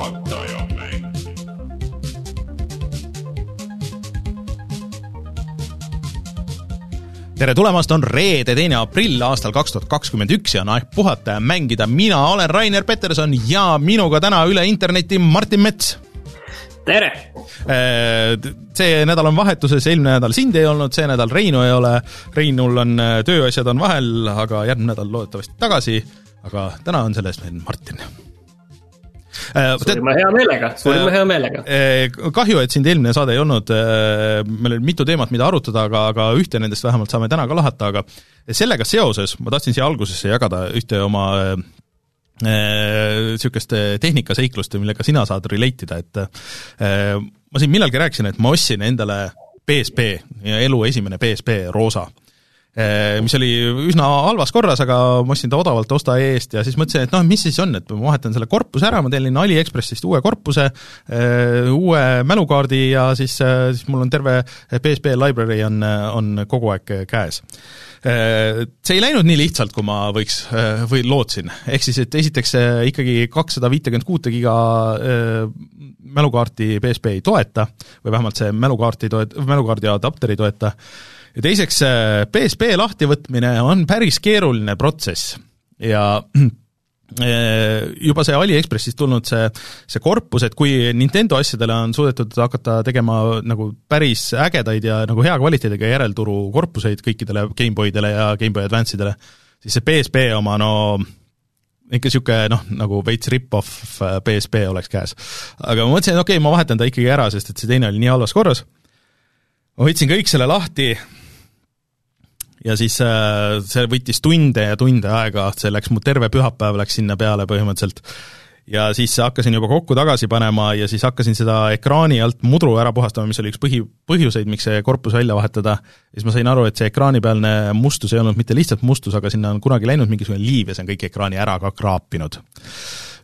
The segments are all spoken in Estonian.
puhataja mäng. tere tulemast, on reede, teine aprill aastal kaks tuhat kakskümmend üks ja on aeg puhata ja mängida. mina olen Rainer Peterson ja minuga täna üle interneti Martin Mets. tere! See nädal on vahetuses, eelmine nädal sind ei olnud, see nädal Reinu ei ole, Reinul on äh, tööasjad on vahel, aga järgmine nädal loodetavasti tagasi, aga täna on selle eest meil Martin. Suurima hea meelega, suurima hea meelega. kahju, et sind eelmine saade ei olnud, meil oli mitu teemat, mida arutada, aga, aga ühte nendest vähemalt saame täna ka lahata, aga sellega seoses ma tahtsin siia algusesse jagada ühte oma niisugust tehnikaseiklust, millega sina saad relate ida, et äh, ma siin millalgi rääkisin, et ma ostsin endale PSP ja elu esimene PSP roosa mis oli üsna halvas korras, aga ma ostsin ta odavalt osta eest ja siis mõtlesin, et noh, mis siis on, et ma vahetan selle korpuse ära, ma tellin Aliekspressist uue korpuse, uue mälukaardi ja siis, siis mul on terve PSP library on, on kogu aeg käes. See ei läinud nii lihtsalt, kui ma võiks või lootsin, ehk siis, et esiteks ikkagi kakssada viitekümmet kuute giga mälukaarti PSP ei toeta või vähemalt see mälukaart ei toeta, mälukaardi adapter ei toeta ja teiseks, PSP lahtivõtmine on päris keeruline protsess ja juba see Aliekspressist tulnud see, see korpus, et kui Nintendo asjadele on suudetud hakata tegema nagu päris ägedaid ja nagu hea kvaliteediga järelturu korpuseid kõikidele GameBoydele ja GameBoy Advance'idele, siis see PSP oma no ikka niisugune noh, nagu veits rip-off PSP oleks käes. aga ma mõtlesin, et okei okay,, ma vahetan ta ikkagi ära, sest et see teine oli nii halvas korras, ma võtsin kõik selle lahti ja siis äh, see võttis tunde ja tunde aega, see läks mu terve pühapäev läks sinna peale põhimõtteliselt. ja siis hakkasin juba kokku tagasi panema ja siis hakkasin seda ekraani alt mudru ära puhastama, mis oli üks põhi, põhjuseid, miks see korpus välja vahetada. ja siis ma sain aru, et see ekraanipealne mustus ei olnud mitte lihtsalt mustus, aga sinna on kunagi läinud mingisugune liiv ja see on kõik ekraani ära ka kraapinud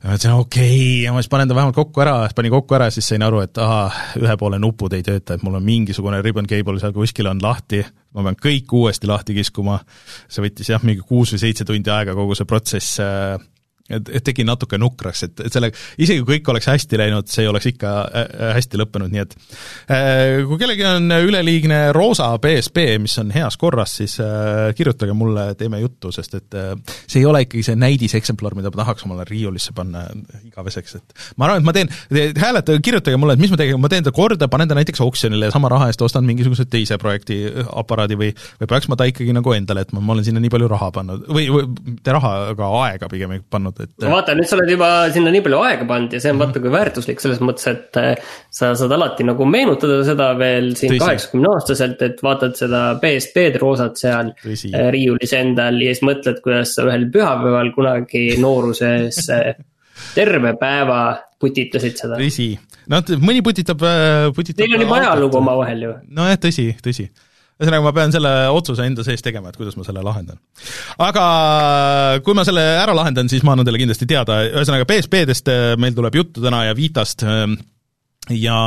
ja ma ütlesin okei okay. ja ma siis panen ta vähemalt kokku ära, panin kokku ära ja siis sain aru, et ahah, ühe poole nupud ei tööta, et mul on mingisugune ribbon cable seal kuskil on lahti, ma pean kõik uuesti lahti kiskuma, see võttis jah, mingi kuus või seitse tundi aega, kogu see protsess äh, et, et tegi natuke nukraks, et, et selle, isegi kui kõik oleks hästi läinud, see ei oleks ikka hästi lõppenud, nii et äh, kui kellelgi on üleliigne roosa PSP, mis on heas korras, siis äh, kirjutage mulle, teeme juttu, sest et äh, see ei ole ikkagi see näidiseksemplar, mida ma tahaks omale riiulisse panna igaveseks, et ma arvan, et ma teen, hääletage, kirjutage mulle, et mis ma teen, ma teen ta korda, panen ta näiteks oksjonile ja sama raha eest ostan mingisuguse teise projekti aparaadi või või peaks ma ta ikkagi nagu endale, et ma, ma olen sinna nii palju raha pannud või, või mitte raha, aga aega pigem pannud, et no vaata, nüüd sa oled juba sinna nii palju aega pannud ja see on vaata kui väärtuslik selles mõttes, et sa saad alati nagu meenutada seda veel siin kaheksakümne aastaselt, et vaatad seda BSP-d roosat seal Tõsi. riiulis endal ja siis mõtled, kuidas sa ühel pühapäeval kunagi nooruses terve päeva putitasid seda. tõsi, no mõni putitab, putitab Teil on juba ajalugu omavahel ju. nojah, tõsi, tõsi ühesõnaga, ma pean selle otsuse enda sees tegema, et kuidas ma selle lahendan. aga kui ma selle ära lahendan, siis ma annan teile kindlasti teada, ühesõnaga BSP-dest meil tuleb juttu täna ja Vitast ja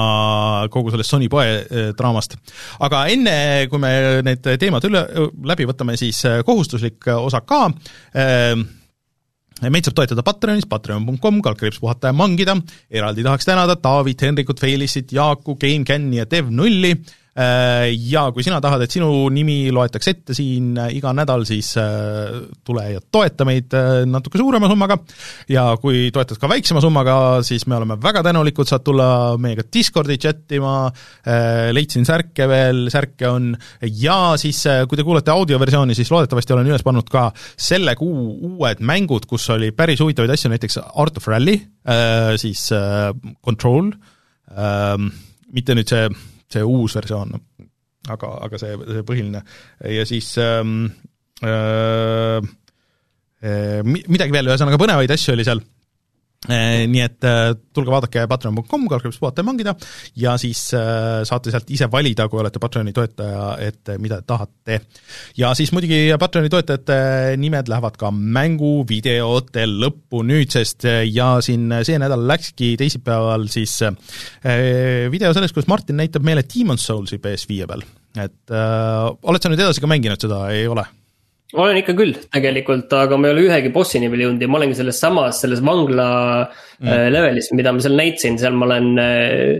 kogu sellest Sony poe draamast. aga enne, kui me need teemad üle, läbi võtame, siis kohustuslik osa ka meid saab toetada Patreonis, patreon.com, kaldkriips puhata ja mangida, eraldi tahaks tänada Taavit, Henrikut, Felissit, Jaaku, GameCami ja Dev0-i, ja kui sina tahad, et sinu nimi loetakse ette siin iga nädal, siis tule ja toeta meid natuke suurema summaga. Ja kui toetad ka väiksema summaga, siis me oleme väga tänulikud, saad tulla meiega Discordi chat ima, leidsin särke veel, särke on, ja siis kui te kuulete audioversiooni, siis loodetavasti olen üles pannud ka selle kuu uued mängud, kus oli päris huvitavaid asju, näiteks Art of Rally, siis Control, mitte nüüd see see uus versioon, aga, aga see, see põhiline. Ja siis ähm, äh, midagi veel, ühesõnaga põnevaid asju oli seal nii et tulge vaadake patreon.com, kaldkriips puhata ja mangida ja siis saate sealt ise valida, kui olete Patreoni toetaja, et mida tahate. ja siis muidugi Patreoni toetajate nimed lähevad ka mänguvideote lõppu nüüdsest ja siin see nädal läkski teisipäeval siis video sellest, kus Martin näitab meile Demon's Soulsi PS5 peal, et äh, oled sa nüüd edasi ka mänginud seda, ei ole? Olen ikka küll tegelikult, aga ma ei ole ühegi bossini veel jõudnud ja ma olengi selles samas, selles vangla mm. Äh, levelis, mida ma seal näitasin, seal ma olen äh,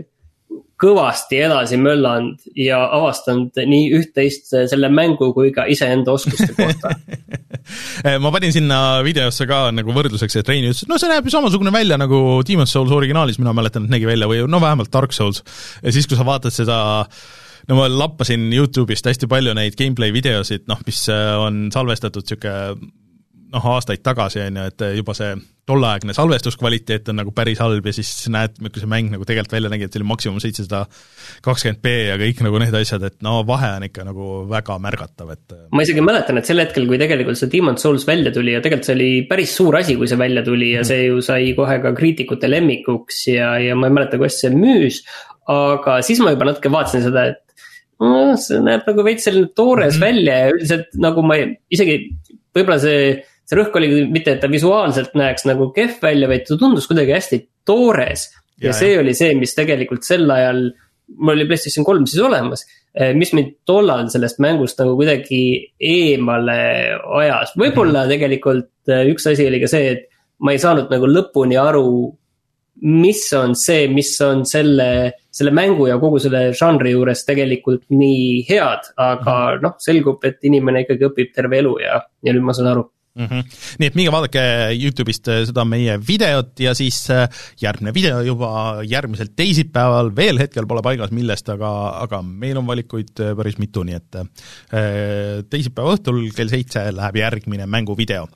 kõvasti edasi möllanud ja avastanud nii üht-teist selle mängu kui ka iseenda oskuste kohta ma panin sinna videosse ka nagu võrdluseks, et Rein ütles, et no see näeb ju samasugune välja nagu Demon's Souls originaalis, mina mäletan, et nägi välja või no vähemalt Dark Souls. ja siis, kui sa vaatad seda no ma lappasin Youtube'ist hästi palju neid gameplay videosid, noh, mis äh, on salvestatud niisugune noh, aastaid tagasi, on ju, et juba see tolleaegne salvestuskvaliteet on nagu päris halb ja siis näed, milline see mäng nagu tegelikult välja nägi, et see oli maksimum seitsesada kakskümmend B ja kõik nagu need asjad, et no vahe on ikka nagu väga märgatav, et ma isegi mäletan, et sel hetkel, kui tegelikult see Demon's Souls välja tuli ja tegelikult see oli päris suur asi, kui see välja tuli ja see ju sai kohe ka kriitikute lemmikuks ja, ja ma ei mäleta, kuidas see müüs, aga siis ma juba natuke vaatasin seda, et no see näeb nagu veits selline toores mm -hmm. välja ja üldiselt nagu ma ei, isegi võib-olla see see rõhk oli mitte, et ta visuaalselt näeks nagu kehv välja, vaid ta tundus kuidagi hästi toores. ja, ja see ja. oli see, mis tegelikult sel ajal, mul oli PlayStation kolm siis olemas, eh, mis mind tollal sellest mängust nagu kuidagi eemale ajas, võib-olla mhm. tegelikult eh, üks asi oli ka see, et ma ei saanud nagu lõpuni aru, mis on see, mis on selle, selle mängu ja kogu selle žanri juures tegelikult nii head, aga mhm. noh, selgub, et inimene ikkagi õpib terve elu ja, ja nüüd ma saan aru mm. -hmm. nii et minge vaadake Youtube'ist äh, seda meie videot ja siis äh, järgmine video juba järgmisel teisipäeval, veel hetkel pole paigas, millest, aga, aga meil on valikuid äh, päris mitu, nii et teisipäeva õhtul kell seitse läheb järgmine mänguvideo.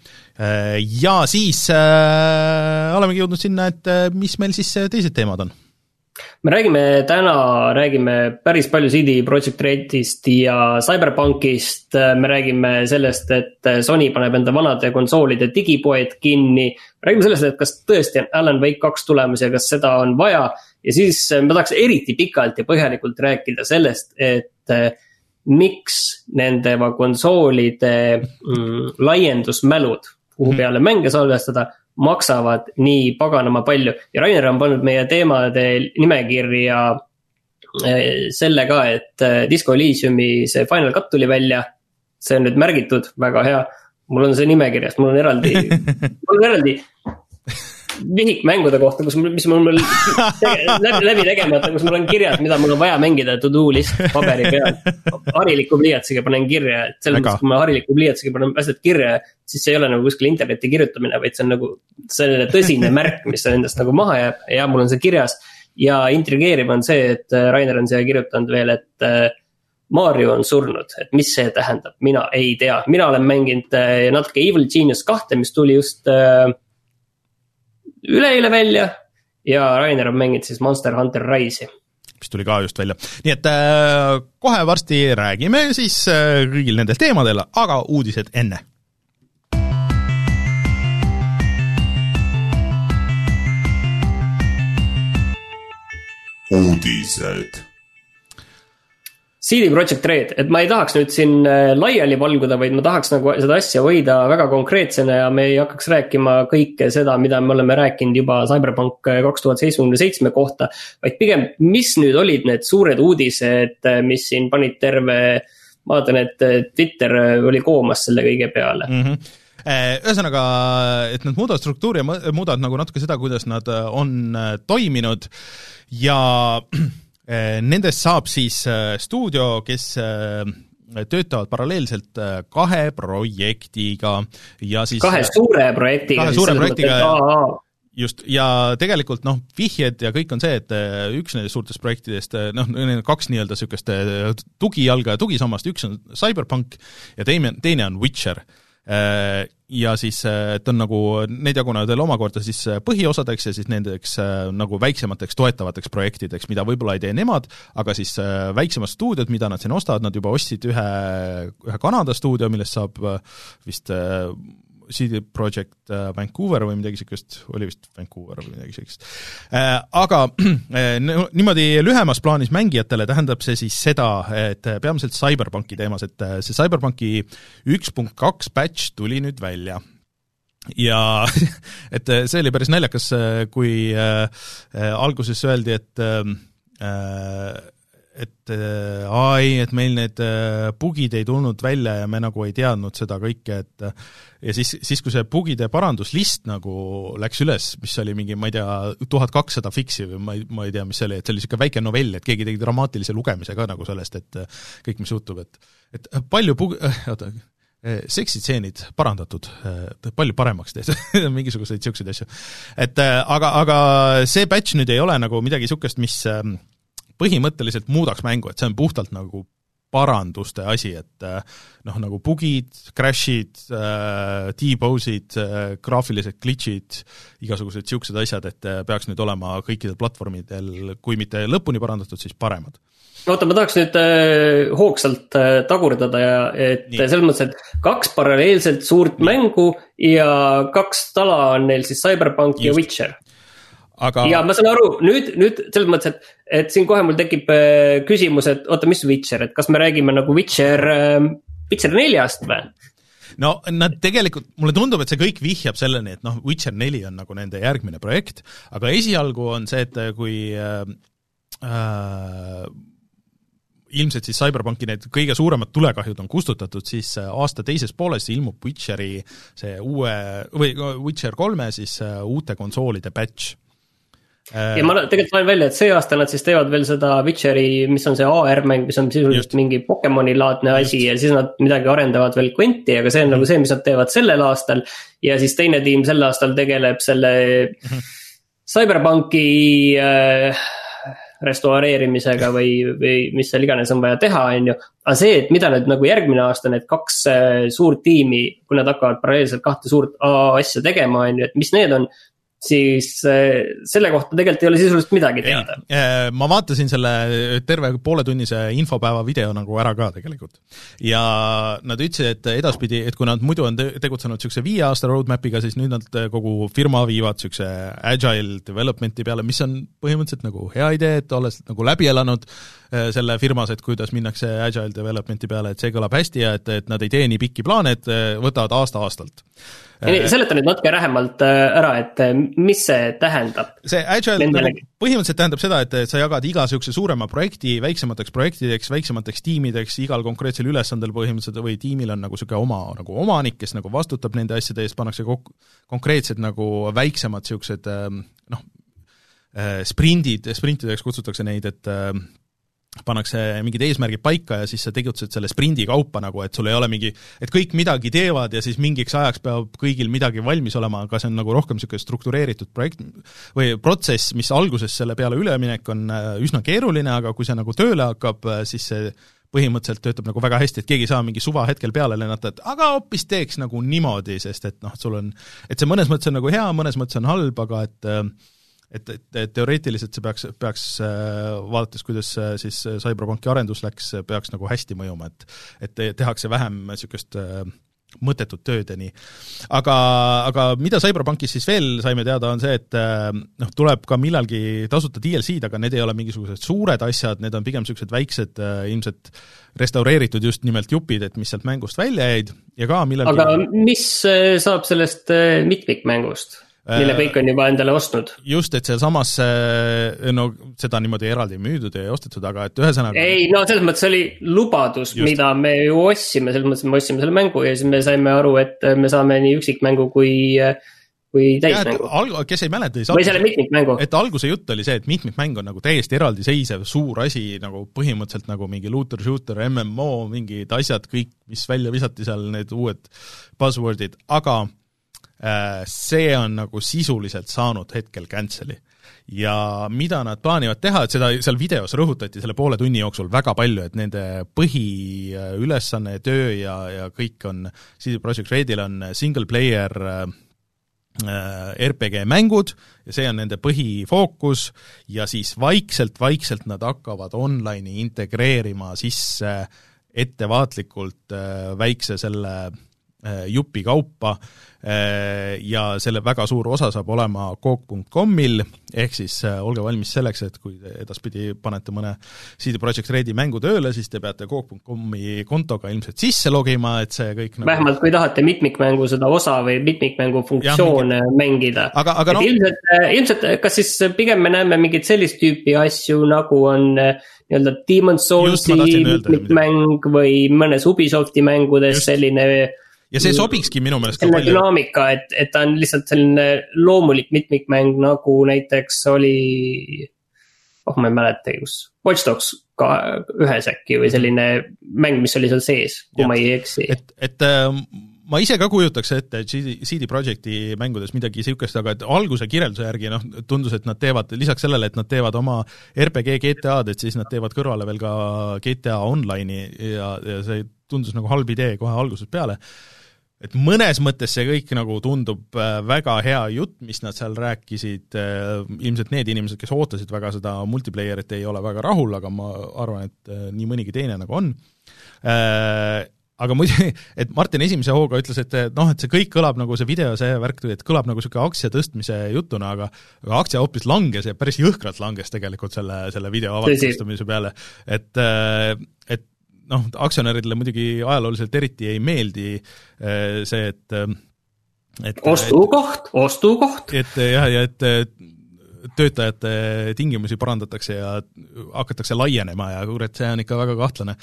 Ja siis olemegi jõudnud sinna, et mis meil siis teised teemad on me räägime täna, räägime päris palju CD Projekt Redist ja CyberPunkist. me räägime sellest, et Sony paneb enda vanade konsoolide digipoed kinni. räägime sellest, et kas tõesti on Alan Wake kaks tulemas ja kas seda on vaja. ja siis ma tahaks eriti pikalt ja põhjalikult rääkida sellest, et eh, miks nende konsoolide mm, laiendusmälud, kuhu mhm. peale mänge salvestada maksavad nii paganama palju ja Rainer on pannud meie teemade nimekirja eh, selle ka, et eh, Disco Elysiumi see Final Cut tuli välja. see on nüüd märgitud, väga hea. mul on see nimekirjas, mul on eraldi mul on eraldi vihikmängude kohta, kus mul, mis mul, mul läbi, läbi tegemata, kus mul on kirjas, mida mul on vaja mängida, to do list paberi peal. hariliku pliiatsiga panen kirja, et selles mõttes, kui ma hariliku pliiatsiga panen asjad kirja, siis see ei ole nagu kuskil internetti kirjutamine, vaid see on nagu selline tõsine märk, mis endast nagu maha jääb. Ja mul on see kirjas. ja intrigeeriv on see, et äh, Rainer on siia kirjutanud veel, et äh, Mario on surnud, et mis see tähendab, mina ei tea, mina olen mänginud äh, natuke Evil Genius kahte, mis tuli just üleeile välja ja Rainer on mänginud siis Monster Hunter Rise'i mis tuli ka just välja. nii et äh, kohe varsti räägime siis äh, kõigil nendel teemadel, aga uudised enne. uudised CD Projekt Red, et ma ei tahaks nüüd siin äh, laiali valguda, vaid ma tahaks nagu seda asja hoida väga konkreetsena ja me ei hakkaks rääkima kõike seda, mida me oleme rääkinud juba Cyberpunk äh, kaks tuhat seitsmekümne seitsme kohta. vaid pigem, mis nüüd olid need suured uudised, äh, mis siin panid terve, ma vaatan, et Twitter oli koomas selle kõige peale mm. -hmm ühesõnaga, et nad muudavad struktuuri ja muudavad nagu natuke seda, kuidas nad on toiminud ja nendest saab siis äh, stuudio, kes äh, töötavad paralleelselt kahe projektiga ja siis kahe suure projektiga. kahe suure projektiga, just, ja tegelikult noh, vihjed ja kõik on see, et üks nendest suurtest projektidest, noh, kaks nii-öelda niisugust tugijalga ja tugisammast, üks on CyberPunk ja teine, teine on Witcher ja siis, äh, et on nagu, need jagunevad veel omakorda siis äh, põhiosadeks ja siis nendeks nagu väiksemateks toetavateks projektideks, mida võib-olla ei tee nemad, aga siis väiksemad stuudiod, mida nad siin ostavad, nad juba ostsid ühe, ühe Kanada stuudio, millest saab vist CD Projekt äh, Vancouver või midagi niisugust, oli vist Vancouver või midagi niisugust. Äh, aga äh, niimoodi lühemas plaanis mängijatele tähendab see siis seda, et peamiselt CyberPunki teemas, et see CyberPunki üks punkt kaks patch tuli nüüd välja ja et see oli päris naljakas, kui alguses öeldi, et et aa ei, et meil need bugid ei tulnud välja ja me nagu ei teadnud seda kõike, et ja siis, siis kui see bugide paranduslist nagu läks üles, mis oli mingi, ma ei tea, tuhat kakssada fix'i või ma ei, ma ei tea, mis see oli, et see oli niisugune väike novell, et keegi tegi dramaatilise lugemise ka nagu sellest, et kõik, mis juhtub, et et palju bug-, oota, seksitseenid parandatud, palju paremaks tehtud mingisuguseid niisuguseid asju. et aga, aga see batch nüüd ei ole nagu midagi niisugust, mis põhimõtteliselt muudaks mängu, et see on puhtalt nagu paranduste asi, et noh, nagu bugid, crash'id, T-pose'id, graafilised glitch'id, igasugused niisugused asjad, et peaks nüüd olema kõikidel platvormidel, kui mitte lõpuni parandatud, siis paremad oota, ma tahaks nüüd äh, hoogsalt äh, tagurdada ja et Nii. selles mõttes, et kaks paralleelselt suurt Nii. mängu ja kaks tala on neil siis Cyberpunk Just. ja Witcher. Aga... ja ma saan aru, nüüd, nüüd selles mõttes, et, et siin kohe mul tekib äh, küsimus, et oota, mis Witcher, et kas me räägime nagu Witcher äh,, Witcher neljast või? no nad tegelikult, mulle tundub, et see kõik vihjab selleni, et noh, Witcher neli on nagu nende järgmine projekt, aga esialgu on see, et kui äh, äh, ilmselt siis CyberPunki need kõige suuremad tulekahjud on kustutatud, siis äh, aasta teises pooles ilmub Witcheri see uue, või Witcher kolme siis äh, uute konsoolide batch ja ma tegelikult loen välja, et see aasta nad siis teevad veel seda Witcheri, mis on see AR-mäng, mis on sisuliselt Just. mingi Pokemoni laadne asi ja siis nad midagi arendavad veel Quenti, aga see on mm -hmm. nagu see, mis nad teevad sellel aastal. ja siis teine tiim sel aastal tegeleb selle mm -hmm. CyberPunki äh, restaureerimisega või, või mis seal iganes on vaja teha, on ju. aga see, et mida nüüd nagu järgmine aasta need kaks äh, suurt tiimi, kui nad hakkavad paralleelselt kahte suurt asja tegema, on ju, et mis need on siis eh, selle kohta tegelikult ei ole sisuliselt midagi teada. Eh, ma vaatasin selle terve pooletunnise infopäeva video nagu ära ka tegelikult. ja nad ütlesid, et edaspidi, et kui nad muidu on tegutsenud niisuguse viie aasta roadmap'iga, siis nüüd nad kogu firma viivad niisuguse agile development'i peale, mis on põhimõtteliselt nagu hea idee, et olles nagu läbi elanud eh, selle firmas, et kuidas minnakse agile development'i peale, et see kõlab hästi ja et, et nad ei tee nii pikki plaane, et võtavad aasta-aastalt seleta nüüd natuke lähemalt äh, ära, et äh, mis see tähendab? see agile nagu põhimõtteliselt tähendab seda, et sa jagad iga niisuguse suurema projekti väiksemateks projektideks, väiksemateks tiimideks, igal konkreetsel ülesandel põhimõtteliselt või tiimil on nagu niisugune oma nagu omanik, kes nagu vastutab nende asjade eest, pannakse kokku konkreetsed nagu väiksemad niisugused noh, sprindid, sprintideks kutsutakse neid, et pannakse mingid eesmärgid paika ja siis sa tegutsed selle sprindi kaupa nagu, et sul ei ole mingi, et kõik midagi teevad ja siis mingiks ajaks peab kõigil midagi valmis olema, aga see on nagu rohkem niisugune struktureeritud projekt või protsess, mis alguses selle peale üleminek on äh, üsna keeruline, aga kui see nagu tööle hakkab, äh, siis see põhimõtteliselt töötab nagu väga hästi, et keegi ei saa mingi suvahetkel peale lennata, et aga hoopis teeks nagu niimoodi, sest et noh, sul on, et see mõnes mõttes on nagu hea, mõnes mõttes on halb, aga et äh, et, et, et teoreetiliselt see peaks, peaks äh, vaadates, kuidas siis CyberPunki arendus läks, peaks nagu hästi mõjuma, et et tehakse vähem niisugust äh, mõttetut tööd ja nii. aga, aga mida CyberPunkis siis veel saime teada, on see, et äh, noh, tuleb ka millalgi tasuta DLC-d, aga need ei ole mingisugused suured asjad, need on pigem niisugused väiksed ilmselt restaureeritud just nimelt jupid, et mis sealt mängust välja jäid ja ka millalgi aga mis saab sellest mitmikmängust? Mille äh, kõik on juba endale ostnud. just, et sealsamas, no seda niimoodi eraldi müüdud ja ostetud, aga et ühesõnaga ei, no selles mõttes oli lubadus, mida me ju ostsime, selles mõttes, et me ostsime selle mängu ja siis me saime aru, et me saame nii üksikmängu kui kui täismängu. kes ei mäleta, siis või selle mitmikmängu. et alguse jutt oli see, et mitmikmäng on nagu täiesti eraldiseisev suur asi, nagu põhimõtteliselt nagu mingi looter-shooter, MMO, mingid asjad kõik, mis välja visati seal, need uued buzzword'id, aga Äh, see on nagu sisuliselt saanud hetkel cancel'i. ja mida nad plaanivad teha, et seda seal videos rõhutati selle poole tunni jooksul väga palju, et nende põhiülesanne, töö ja, ja kõik on, CD Projekt Redil on single player äh, RPG mängud ja see on nende põhifookus ja siis vaikselt-vaikselt nad hakkavad online'i integreerima sisse ettevaatlikult äh, väikse selle jupi kaupa ja selle väga suur osa saab olema Coop.comil, ehk siis olge valmis selleks, et kui te edaspidi panete mõne CD Projekt Redi mängu tööle, siis te peate Coop.comi kontoga ilmselt sisse logima, et see kõik nagu... vähemalt kui tahate mitmikmängu seda osa või mitmikmängu funktsioone ja, mingi... mängida. aga, aga noh ilmselt, ilmselt kas siis pigem me näeme mingit sellist tüüpi asju, nagu on nii-öelda Demon's Soulsi mitmikmäng või mõnes Ubisofti mängudes Just. selline ja see sobikski minu meelest palju. dünaamika, et, et ta on lihtsalt selline loomulik mitmikmäng, nagu näiteks oli. oh, ma ei mäletagi, kus, Watch Dogs ka ühes äkki või selline mäng, mis oli seal sees, kui ja. ma ei eksi. et, et äh, ma ise ka kujutaks ette CD, CD Projekti mängudes midagi niisugust, aga et alguse kirjelduse järgi noh, tundus, et nad teevad, lisaks sellele, et nad teevad oma RPG GTA-d, et siis nad teevad kõrvale veel ka GTA Online'i ja, ja see tundus nagu halb idee kohe algusest peale. et mõnes mõttes see kõik nagu tundub äh, väga hea jutt, mis nad seal rääkisid, äh, ilmselt need inimesed, kes ootasid väga seda multiplayer'it, ei ole väga rahul, aga ma arvan, et äh, nii mõnigi teine nagu on aga muidu, et Martin esimese hooga ütles, et noh, et see kõik kõlab nagu see video, see värk, et kõlab nagu niisugune aktsia tõstmise jutuna, aga aga aktsia hoopis langes ja päris jõhkralt langes tegelikult selle, selle video avalikustamise peale. et, et noh, aktsionäridele muidugi ajalooliselt eriti ei meeldi see, et et ostukoht, ostukoht! et jah, ja et töötajate tingimusi parandatakse ja hakatakse laienema ja kurat, see on ikka väga kahtlane.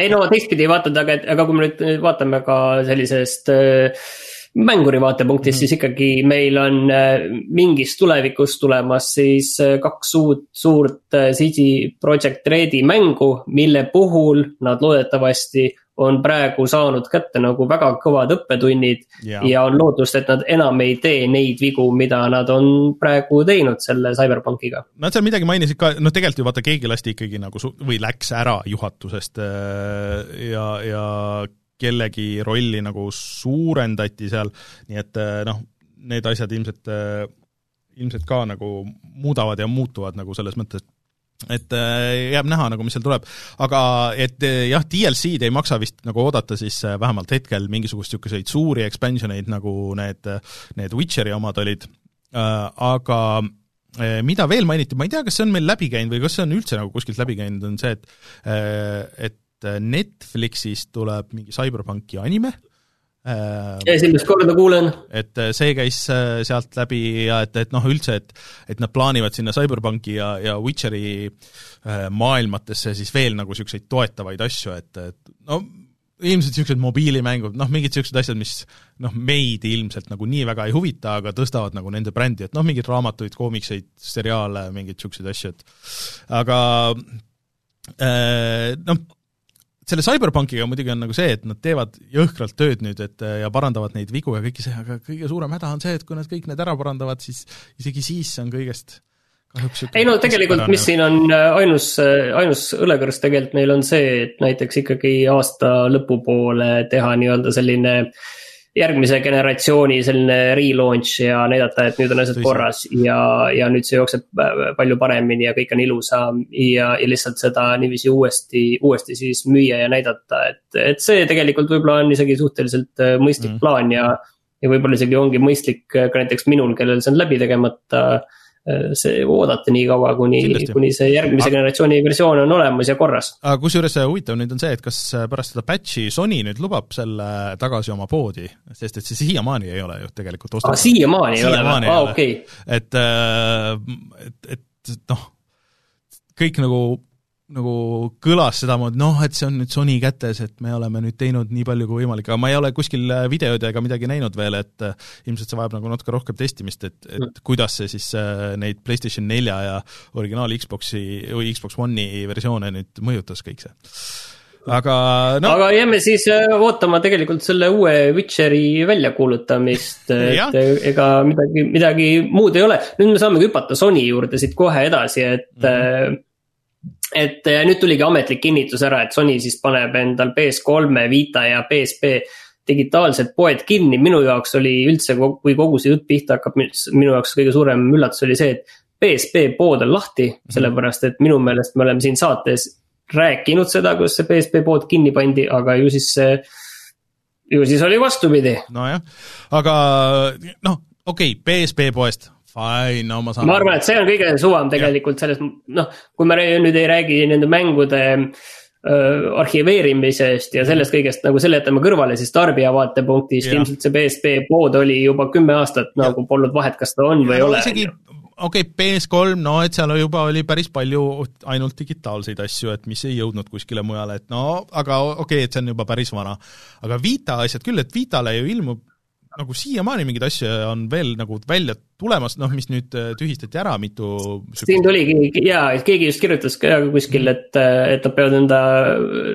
ei no teistpidi vaatad, aga, aga kui me nüüd vaatame ka sellisest äh, mänguri vaatepunktist -hmm. siis ikkagi meil on äh, mingis tulevikus tulemas siis äh, kaks uut suurt CD Projekt Redi mängu, mille puhul nad loodetavasti on praegu saanud kätte nagu väga kõvad õppetunnid ja. ja on lootust, et nad enam ei tee neid vigu, mida nad on praegu teinud selle CyberPunkiga. Nad seal midagi mainisid ka, noh tegelikult ju vaata, keegi lasti ikkagi nagu su-, või läks ära juhatusest äh, ja, ja kellegi rolli nagu suurendati seal, nii et äh, noh, need asjad ilmselt, äh, ilmselt ka nagu muudavad ja muutuvad nagu selles mõttes, et äh, jääb näha nagu, mis seal tuleb. aga et jah, DLC-d ei maksa vist nagu oodata siis äh, vähemalt hetkel mingisugust niisuguseid suuri expansion eid, nagu need, need Witcheri omad olid, aga mida veel mainiti, ma ei tea, kas see on meil läbi käinud või kas see on üldse nagu kuskilt läbi käinud, on see, et et Netflixist tuleb mingi CyberPunki anime Äh, esimest korda kuulen. et äh, see käis äh, sealt läbi ja et, et noh, üldse, et et nad plaanivad sinna CyberPunki ja, ja Witcheri maailmatesse siis veel nagu niisuguseid toetavaid asju, et, et no ilmselt niisugused mobiilimängud, noh, mingid niisugused asjad, mis noh, meid ilmselt nagu nii väga ei huvita, aga tõstavad nagu nende brändi, et noh, mingeid raamatuid, koomikseid, seriaale, mingeid niisuguseid asju, et aga noh, selle CyberPunkiga muidugi on nagu see, et nad teevad jõhkralt tööd nüüd, et ja parandavad neid vigu ja kõike see, aga kõige suurem häda on see, et kui nad kõik need ära parandavad, siis isegi siis on kõigest kahjuks ei no tegelikult, mis siin on äh, ainus, äh, ainus õlekõrs tegelikult meil on see, et näiteks ikkagi aasta lõpupoole teha nii-öelda selline äh, järgmise generatsiooni selline relaunch ja näidata, et nüüd on asjad korras ja, ja nüüd see jookseb palju paremini ja kõik on ilusam. ja, ja lihtsalt seda niiviisi uuesti, uuesti siis müüa ja näidata, et, et see tegelikult võib-olla on isegi suhteliselt äh, mõistlik mm. plaan ja. ja võib-olla isegi ongi mõistlik ka näiteks minul, kellel see on läbi tegemata Äh, see oodata nii kaua, kuni, kuni see järgmise aga, generatsiooni versioon on olemas ja korras. aga kusjuures huvitav nüüd on see, et kas pärast seda patch'i Sony nüüd lubab selle tagasi oma poodi, sest et see siiamaani ei ole ju tegelikult ostetud. siiamaani ei ole või, aa okei. et, äh, et, et noh, kõik nagu nagu kõlas sedamoodi, noh, et see on nüüd Sony kätes, et me oleme nüüd teinud nii palju kui võimalik, aga ma ei ole kuskil äh, videod ega midagi näinud veel, et äh, ilmselt see vajab nagu natuke rohkem testimist, et, et mm. kuidas see siis äh, neid PlayStation nelja ja originaal Xboxi või Xbox One'i versioone nüüd mõjutas kõik see aga no. aga jääme siis ootama tegelikult selle uue Witcheri väljakuulutamist, et ega midagi, midagi muud ei ole. nüüd me saamegi hüpata Sony juurde siit kohe edasi, et mm. -hmm et äh, nüüd tuligi ametlik kinnitus ära, et Sony siis paneb endal PS3, Vita ja PSP digitaalsed poed kinni, minu jaoks oli üldse, kui kogu see jutt pihta hakkab, minu jaoks kõige suurem üllatus oli see, et PSP pood on lahti, mhm. sellepärast et minu meelest me oleme siin saates rääkinud seda, kuidas see PSP pood kinni pandi, aga ju siis see ju siis oli vastupidi. nojah, aga noh, okei okay,, PSP poest fine, no ma saan. ma arvan, et see on kõige suvam tegelikult selles, noh, kui me nüüd ei räägi nende mängude äh, arhiveerimisest ja sellest kõigest nagu selle jätame kõrvale, siis tarbija vaatepunktist ja. ilmselt see PSP pood oli juba kümme aastat ja. nagu polnud vahet, kas ta on või ei ole. isegi okei okay,, PS3, no et seal juba oli päris palju ainult digitaalseid asju, et mis ei jõudnud kuskile mujale, et no aga okei okay,, et see on juba päris vana. aga Vita asjad küll, et Vitale ju ilmub nagu siiamaani mingeid asju on veel nagu välja tulemas, noh, mis nüüd äh, tühistati ära, mitu siin tuligi jaa, keegi just kirjutas ka kuskil, et, äh, et nad peavad enda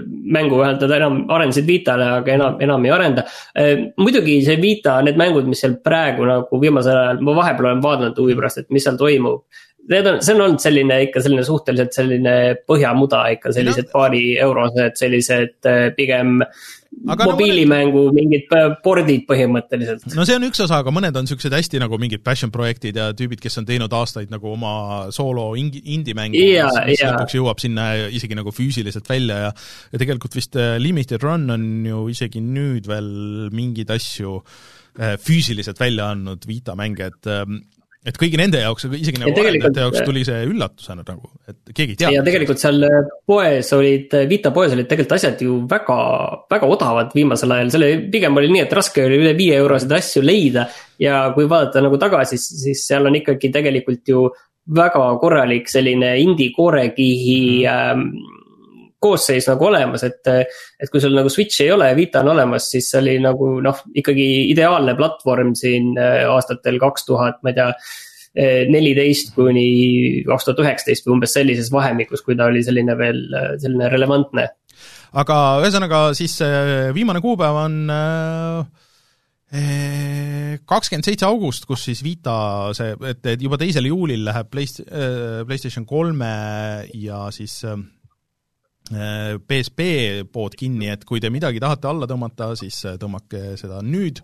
mängu vähemalt nad enam arendasid Vitale, aga enam, enam ei arenda. Äh, muidugi see Vita, need mängud, mis seal praegu nagu viimasel ajal, ma vahepeal olen vaadanud huvi pärast, et mis seal toimub. Need on, see on olnud selline ikka selline suhteliselt selline põhjamuda ikka sellised no. paari eurosed, sellised pigem aga mobiilimängu no, mõned... mingid pordid põhimõtteliselt. no see on üks osa, aga mõned on niisugused hästi nagu mingid passion projektid ja tüübid, kes on teinud aastaid nagu oma soolo indie-mängu yeah,, mis yeah. lõpuks jõuab sinna isegi nagu füüsiliselt välja ja ja tegelikult vist äh, Limited Run on ju isegi nüüd veel mingeid asju äh, füüsiliselt välja andnud Vita mänge, et ähm, et kõigi nende jaoks, isegi nagu arendajate jaoks tuli see üllatusena nagu, et keegi ei tea. ja tegelikult seal äh, poes olid, äh, Vita poes olid tegelikult asjad ju väga, väga odavad viimasel ajal, selle pigem oli nii, et raske oli üle viie euroseid asju leida. ja kui vaadata nagu tagasi, siis seal on ikkagi tegelikult ju väga korralik selline indie koorekihi ähm, koosseis nagu olemas, et. et kui sul nagu Switch'i ei ole ja Vita on olemas, siis see oli nagu noh, ikkagi ideaalne platvorm siin äh, aastatel kaks tuhat, ma ei tea äh, neliteist kuni kaks tuhat üheksateist või umbes sellises vahemikus, kui ta oli selline veel, äh, selline relevantne. aga ühesõnaga siis viimane kuupäev on kakskümmend seitse august, kus siis Vita see, et, et juba teisel juulil läheb Playst-, PlayStation kolme ja siis PSP äh, pood kinni, et kui te midagi tahate alla tõmmata, siis äh, tõmmake seda nüüd.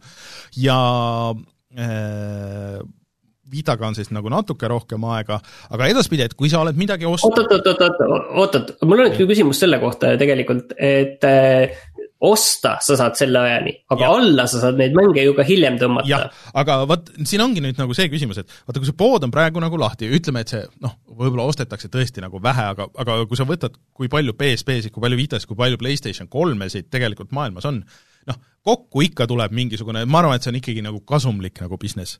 Ja äh, Vitaga on siis nagu natuke rohkem aega, aga edaspidi, et kui sa oled midagi ostnud oot, oot, oot, oot, oot, oot, mul on üks küsimus selle kohta tegelikult, et äh, osta sa saad selle ajani, aga ja. alla sa saad neid mänge ju ka hiljem tõmmata. aga vot siin ongi nüüd nagu see küsimus, et vaata, kui see pood on praegu nagu lahti, ütleme, et see noh, võib-olla ostetakse tõesti nagu vähe, aga, aga kui sa võtad, kui palju PSP-sid, kui palju Vitasid, kui palju PlayStation kolmesid tegelikult maailmas on, noh, kokku ikka tuleb mingisugune, ma arvan, et see on ikkagi nagu kasumlik nagu business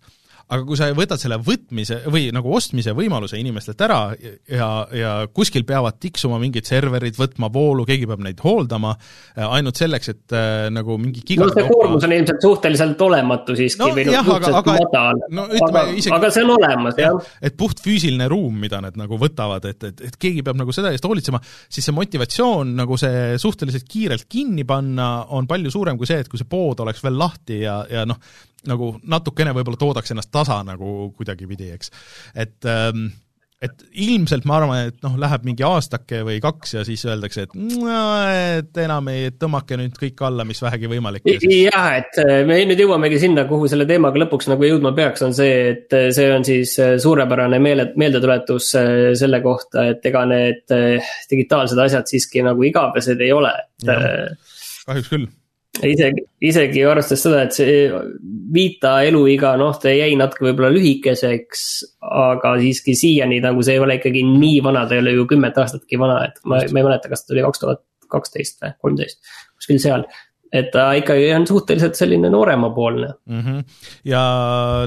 aga kui sa võtad selle võtmise või nagu ostmise võimaluse inimestelt ära ja, ja kuskil peavad tiksuma mingid serverid, võtma voolu, keegi peab neid hooldama, äh, ainult selleks, et äh, nagu mingi no see koormus on ilmselt suhteliselt olematu siiski no, või noh, suhteliselt madal no,, aga, isegi, aga see on olemas, jah ja,. et puht füüsiline ruum, mida nad nagu võtavad, et, et, et keegi peab nagu selle eest hoolitsema, siis see motivatsioon nagu see suhteliselt kiirelt kinni panna on palju suurem kui see, et kui see pood oleks veel lahti ja, ja noh, nagu natukene võib-olla toodaks ennast tasa nagu kuidagipidi, eks. et ähm, et ilmselt ma arvan, et noh, läheb mingi aastake või kaks ja siis öeldakse, et et enam ei, tõmmake nüüd kõik alla, mis vähegi võimalik. jah, et äh, me nüüd jõuamegi sinna, kuhu selle teemaga lõpuks nagu jõudma peaks, on see, et äh, see on siis äh, suurepärane meele, meeldetuletus selle kohta, et ega need digitaalsed asjad siiski nagu igavesed ei ole, kahjuks küll isegi, isegi arvestades seda, et see Vita eluiga, noh, ta jäi natuke võib-olla lühikeseks. aga siiski siiani nagu see ei ole ikkagi nii vana, ta ei ole ju kümmet aastatki vana, et ma, ma ei mäleta, kas ta oli kaks tuhat kaksteist või kolmteist, kuskil seal et ta ikkagi on suhteliselt selline nooremapoolne mm. -hmm. ja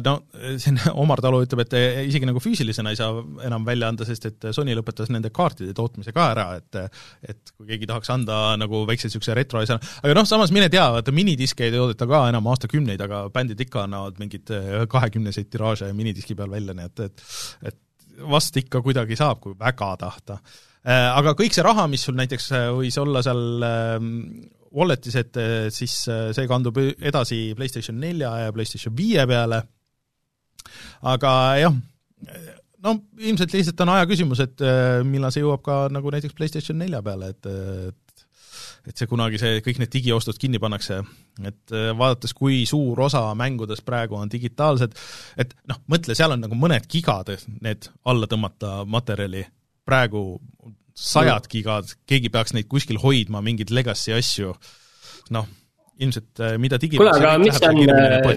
no siin Omar Talu ütleb, et isegi nagu füüsilisena ei saa enam välja anda, sest et Sony lõpetas nende kaartide tootmise ka ära, et et kui keegi tahaks anda nagu väikse niisuguse retro asja, aga noh, samas mine tea, vaata minidiske ei toodeta ka enam aastakümneid, aga bändid ikka annavad mingeid kahekümneseid tiraaže minidiski peal välja, nii et, et et vast ikka kuidagi saab, kui väga tahta aga kõik see raha, mis sul näiteks võis olla seal Walletis, et siis äh, see kandub edasi PlayStation nelja ja PlayStation viie peale, aga jah, no ilmselt lihtsalt on aja küsimus, et äh, millal see jõuab ka nagu näiteks PlayStation nelja peale, et, et et see kunagi see, kõik need digiostud kinni pannakse, et äh, vaadates, kui suur osa mängudest praegu on digitaalsed, et noh, mõtle, seal on nagu mõned gigad need alla tõmmata materjali, praegu sajad gigad, keegi peaks neid kuskil hoidma, mingeid legacy asju, noh, ilmselt mida digi kuule, aga mis on,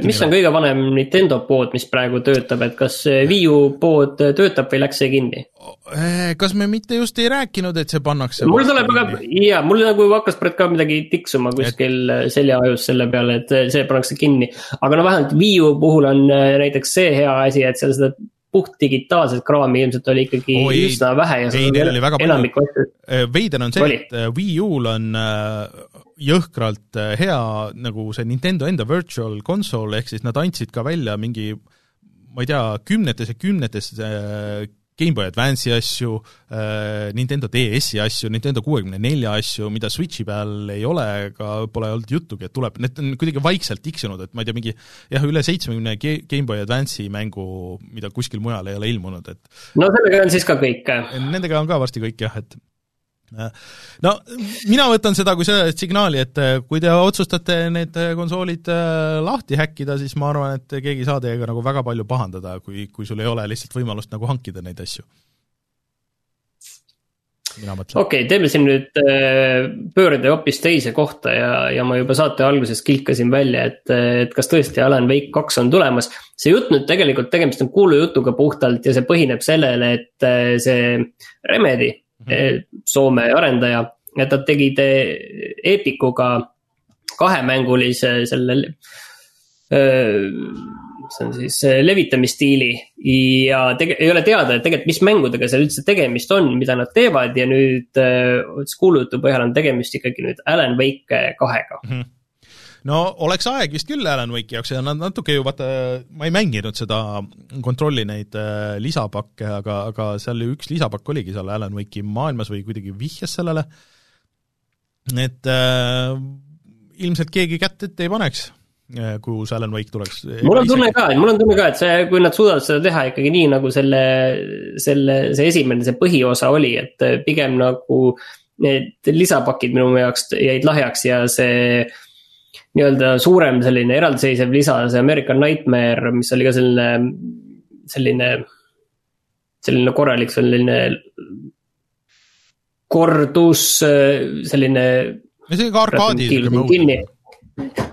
mis on kõige vanem Nintendo pood, mis praegu töötab, et kas Wii U pood töötab või läks see kinni? kas me mitte just ei rääkinud, et see pannakse mul tuleb aga, jaa, mul nagu hakkas praegu ka midagi tiksuma kuskil et... seljaajus selle peale, et see pannakse kinni. aga no vähemalt Wii U puhul on näiteks see hea asi, et seal seda puht digitaalset kraami ilmselt oli ikkagi ei, üsna vähe ja ei, neil oli väga palju, veider on see, et Wii U-l on jõhkralt hea nagu see Nintendo enda virtual console, ehk siis nad andsid ka välja mingi ma ei tea, kümnetes ja kümnetes GameBoy Advance'i asju äh,, Nintendo DS-i asju, Nintendo kuuekümne nelja asju, mida Switchi peal ei ole, ega pole olnud juttugi, et tuleb, need on kuidagi vaikselt tiksunud, et ma ei tea, mingi jah, üle seitsmekümne GameBoy Advance'i mängu, mida kuskil mujal ei ole ilmunud, et no sellega on siis ka kõik? Nendega on ka varsti kõik jah, et no mina võtan seda kui sellist signaali, et äh, kui te otsustate need äh, konsoolid äh, lahti häkkida, siis ma arvan, et keegi ei saa teiega nagu väga palju pahandada, kui, kui sul ei ole lihtsalt võimalust nagu hankida neid asju. okei okay,, teeme siin nüüd pöörde hoopis teise kohta ja, ja ma juba saate alguses kilkasin välja, et, et kas tõesti Alan Wake kaks on tulemas. see jutt nüüd tegelikult, tegemist on kuulujutuga puhtalt ja see põhineb sellele, et see Remedy. Soome arendaja, et nad tegid eh, Epicuga kahemängulise selle see on siis levitamisstiili. Ja tege-, ei ole teada, et tegelikult, mis mängudega seal üldse tegemist on, mida nad teevad. Ja nüüd kuulujutu põhjal on tegemist ikkagi nüüd Alan Wake kahega. Mm. -hmm no oleks aeg vist küll Alan Wake'i jaoks ja nad natuke ju vaata, ma ei mänginud seda kontrolli neid äh, lisapakke, aga, aga seal ju üks lisapakk oligi seal Alan Wake'i maailmas või kuidagi vihjas sellele, et äh, ilmselt keegi kätt ette ei paneks äh, kui see Alan Wake tuleks. mul on tunne ka, mul on tunne ka, et see, kui nad suudavad seda teha ikkagi nii, nagu selle, selle, see esimene, see põhiosa oli, et pigem nagu need lisapakid minu jaoks jäid lahjaks ja see nii-öelda suurem selline eraldiseisev lisa, see American Nightmare, mis oli ka selline, selline, selline korralik selline kordus, selline. no see ka arkaadi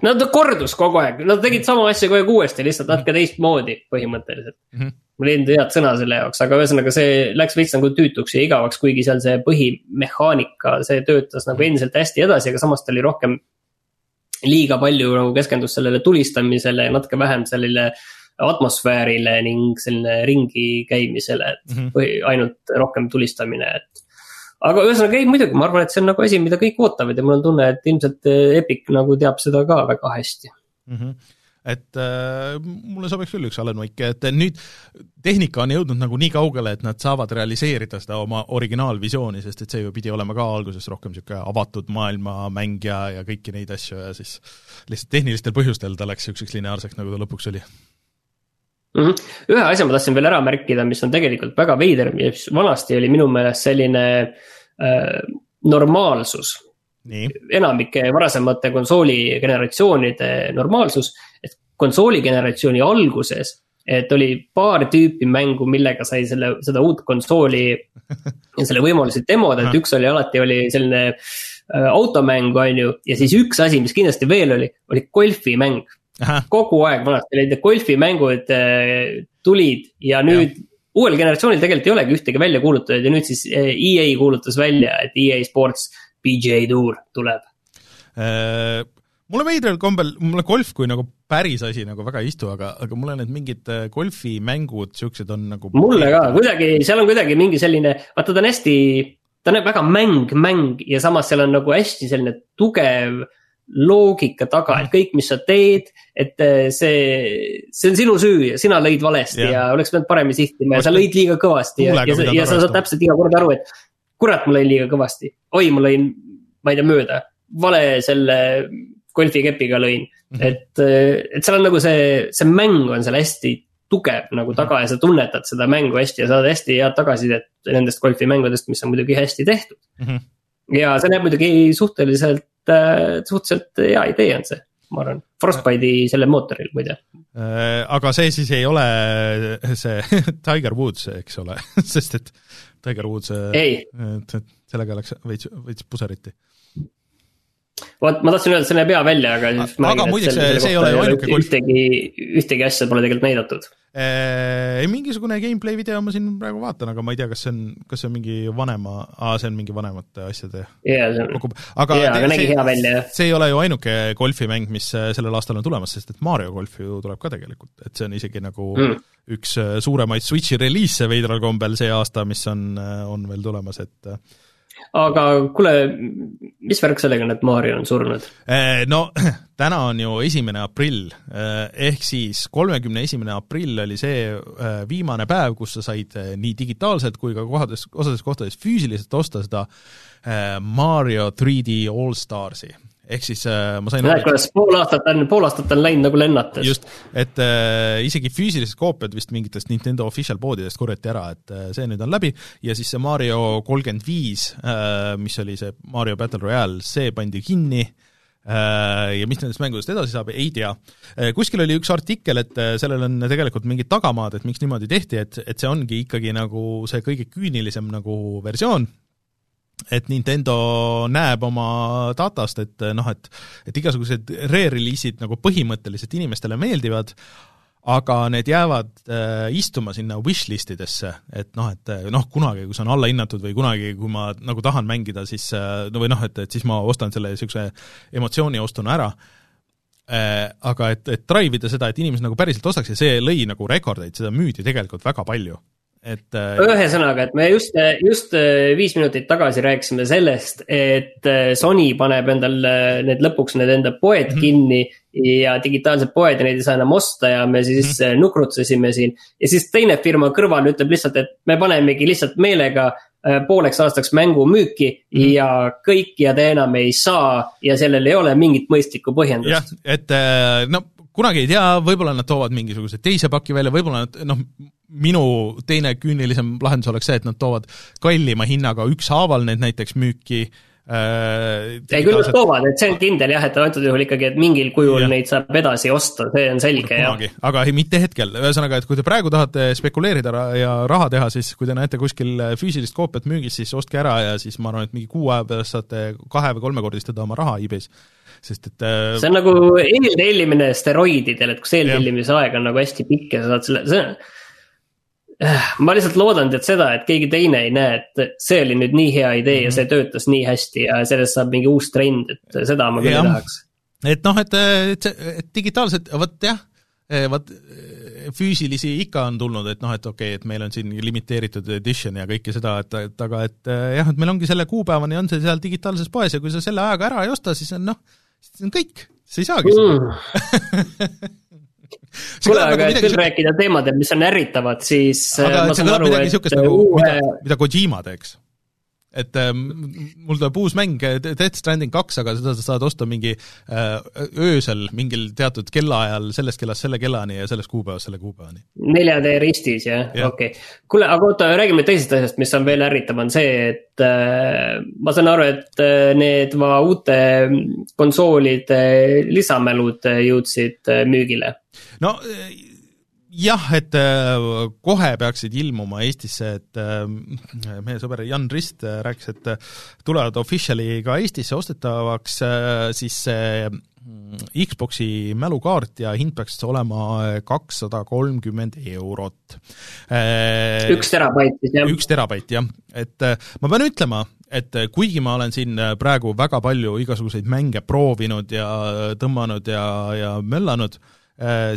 no ta kordus kogu aeg, nad tegid sama asja kogu aeg uuesti, lihtsalt natuke teistmoodi põhimõtteliselt mm. -hmm. mul ei olnud head sõna selle jaoks, aga ühesõnaga see läks veits nagu tüütuks ja igavaks, kuigi seal see põhimehaanika, see töötas nagu endiselt hästi edasi, aga samas ta oli rohkem liiga palju nagu keskendus sellele tulistamisele ja natuke vähem sellele atmosfäärile ning selline ringi käimisele, mm -hmm. või ainult rohkem tulistamine, et. aga ühesõnaga ei, muidugi, ma arvan, et see on nagu asi, mida kõik ootavad ja mul on tunne, et ilmselt Epic nagu teab seda ka väga hästi mm. -hmm et äh, mulle sobiks küll üks Alan Wake, et nüüd tehnika on jõudnud nagu nii kaugele, et nad saavad realiseerida seda oma originaalvisiooni, sest et see ju pidi olema ka alguses rohkem niisugune avatud maailma mäng ja, ja kõiki neid asju ja siis lihtsalt tehnilistel põhjustel ta läks niisuguseks lineaarseks, nagu ta lõpuks oli mm. -hmm. ühe asja ma tahtsin veel ära märkida, mis on tegelikult väga veider, mis vanasti oli minu meelest selline äh, normaalsus enamike varasemate konsooli generatsioonide normaalsus, et konsooli generatsiooni alguses, et oli paar tüüpi mängu, millega sai selle, seda uut konsooli ja selle võimalusi demoda, et üks oli alati oli selline äh, automäng, on ju, ja siis üks asi, mis kindlasti veel oli, oli golfimäng. kogu aeg vanasti olid need golfimängud äh, tulid ja nüüd ja uuel generatsioonil tegelikult ei olegi ühtegi välja kuulutatud ja nüüd siis äh, EA kuulutas välja, et EA Sports PGA Tour tuleb? Mulle veidral kombel, mulle golf kui nagu päris asi nagu väga ei istu, aga, aga mulle need mingid äh, golfimängud, siuksed on nagu mulle ka, kuidagi, seal on kuidagi mingi selline, vaata ta on hästi, ta on väga mäng, mäng ja samas seal on nagu hästi selline tugev loogika taga, et kõik, mis sa teed, et äh, see, see on sinu süü ja sina lõid valesti ja, ja oleks pidanud paremini sihtima ja sa lõid liiga kõvasti ja, ja, ja sa saad täpselt iga kord aru, et kurat, ma lõin liiga kõvasti, oi, ma lõin, ma ei tea, mööda, vale selle golfikepiga lõin mm. -hmm. et, et seal on nagu see, see mäng on seal hästi tugev nagu taga ja sa tunnetad seda mängu hästi ja saad hästi head tagasisidet nendest golfimängudest, mis on muidugi hästi tehtud mm. -hmm. ja see näeb muidugi suhteliselt, suhteliselt hea idee on see, ma arvan, Frostbite'i selle mootoril muide. Äh, aga see siis ei ole see Tiger Woods, eks ole sest et Tiger Woods, sellega läks veits, veits puseriti vot ma tahtsin öelda, see näeb hea välja, aga siis. aga muideks see, see ei ole ju ainuke golf. ühtegi, ühtegi asja pole tegelikult näidatud. ei, mingisugune gameplay video ma siin praegu vaatan, aga ma ei tea, kas see on, kas see on mingi vanema, aa, see on mingi vanemate asjade yeah, aga, yeah, aga nägi hea välja, jah. see ei ole ju ainuke golfimäng, mis äh, sellel aastal on tulemas, sest et Mario golf ju tuleb ka tegelikult, et see on isegi nagu mm. üks äh, suuremaid Switchi reliise veidral kombel see aasta, mis on, äh, on veel tulemas, et aga kuule, mis värk sellega on, et Mario on surnud? Eh, no täna on ju esimene aprill, eh, ehk siis kolmekümne esimene aprill oli see eh, viimane päev, kus sa said nii digitaalselt kui ka kohades, osades kohtades füüsiliselt osta seda Mario 3D All Starsi ehk siis äh, ma sain näed, kuidas pool aastat on, pool aastat on läinud nagu lennates. just, et äh, isegi füüsilised koopiad vist mingitest Nintendo official poodidest korjati ära, et äh, see nüüd on läbi ja siis see Mario kolmkümmend viis, äh, mis oli see Mario Battle Royale, see pandi kinni äh, ja mis nendest mängudest edasi saab, ei tea. Kuskil oli üks artikkel, et sellel on tegelikult mingid tagamaad, et miks niimoodi tehti, et, et see ongi ikkagi nagu see kõige küünilisem nagu versioon, et Nintendo näeb oma datast, et noh, et et igasugused re-release'id nagu põhimõtteliselt inimestele meeldivad, aga need jäävad äh, istuma sinna wishlist idesse, et noh, et noh, kunagi, kui see on allahinnatud või kunagi, kui ma nagu tahan mängida, siis no või noh, et, et siis ma ostan selle niisuguse emotsiooniostuna ära. Äh,, aga et, et drive ida seda, et inimesed nagu päriselt ostaks ja see lõi nagu rekordeid, seda müüdi tegelikult väga palju et äh, ühesõnaga, et me just, just äh, viis minutit tagasi rääkisime sellest, et äh, Sony paneb endal need lõpuks need enda poed mm -hmm. kinni ja digitaalsed poed ja neid ei saa enam osta ja me siis mm -hmm. nukrutsesime siin. ja siis teine firma kõrval ütleb lihtsalt, et me panemegi lihtsalt meelega pooleks aastaks mängu müüki mm -hmm. ja kõik ja te enam ei saa ja sellel ei ole mingit mõistlikku põhjendust. jah, et no kunagi ei tea, võib-olla nad toovad mingisuguse teise paki välja, võib-olla nad noh, minu teine küünilisem lahendus oleks see, et nad toovad kallima hinnaga ükshaaval need näiteks müüki äh,. ei, küll nad toovad, et see on kindel jah, et antud juhul ikkagi, et mingil kujul ja. neid saab edasi osta, see on selge jah. aga ei, mitte hetkel, ühesõnaga, et kui te praegu tahate spekuleerida ja raha teha, siis kui te näete kuskil füüsilist koopiat müügis, siis ostke ära ja siis ma arvan, et mingi kuu aja pärast saate kahe- või kolmekordistada oma raha e-base sest et äh, see on nagu eeltellimine steroididel, et kus eeltellimise aeg on nagu hästi pikk ja sa saad selle, see on ma lihtsalt loodan tead seda, et keegi teine ei näe, et see oli nüüd nii hea idee mm -hmm. ja see mhm. töötas nii hästi ja sellest saab mingi uus trend, et seda ma küll ja. tahaks. et noh, et, et see, et digitaalselt, vot jah, vot füüsilisi ikka on tulnud, et noh, et okei okay,, et meil on siin limiteeritud edition ja kõike seda, et, et aga et jah, et meil ongi selle kuupäevani on see seal digitaalses poes ja kui sa selle ajaga ära ei osta, siis on noh, siis on kõik, sa ei saagi seda mm. kuule, aga et küll rääkida teemadel, mis on ärritavad, siis. aga äh, see kõlab midagi niisugust nagu uue..., mida, mida Kojima teeks et äh, mul tuleb uus mäng, Death Stranding kaks, aga seda sa saad osta mingi äh, öösel mingil teatud kellaajal, sellest kellast selle kellani ja sellest kuupäevast selle kuupäevani. 4D ristis jah ja., okei okay.. kuule, aga oota, räägime teisest asjast, mis on veel ärritav, on see, et äh, ma saan aru, et äh, need va uute konsoolide lisamälud jõudsid äh, müügile. no äh, jah, et äh, kohe peaksid ilmuma Eestisse, et äh, meie sõber Jan Rist äh, rääkis, et tulevad officially ka Eestisse ostetavaks siis see mm, Xboxi mälukaart ja hind peaks olema kakssada kolmkümmend eurot. üks terabait siis, jah? üks terabait, jah. et ma pean ütlema, et kuigi ma olen siin praegu väga palju igasuguseid mänge proovinud ja tõmmanud ja, ja möllanud,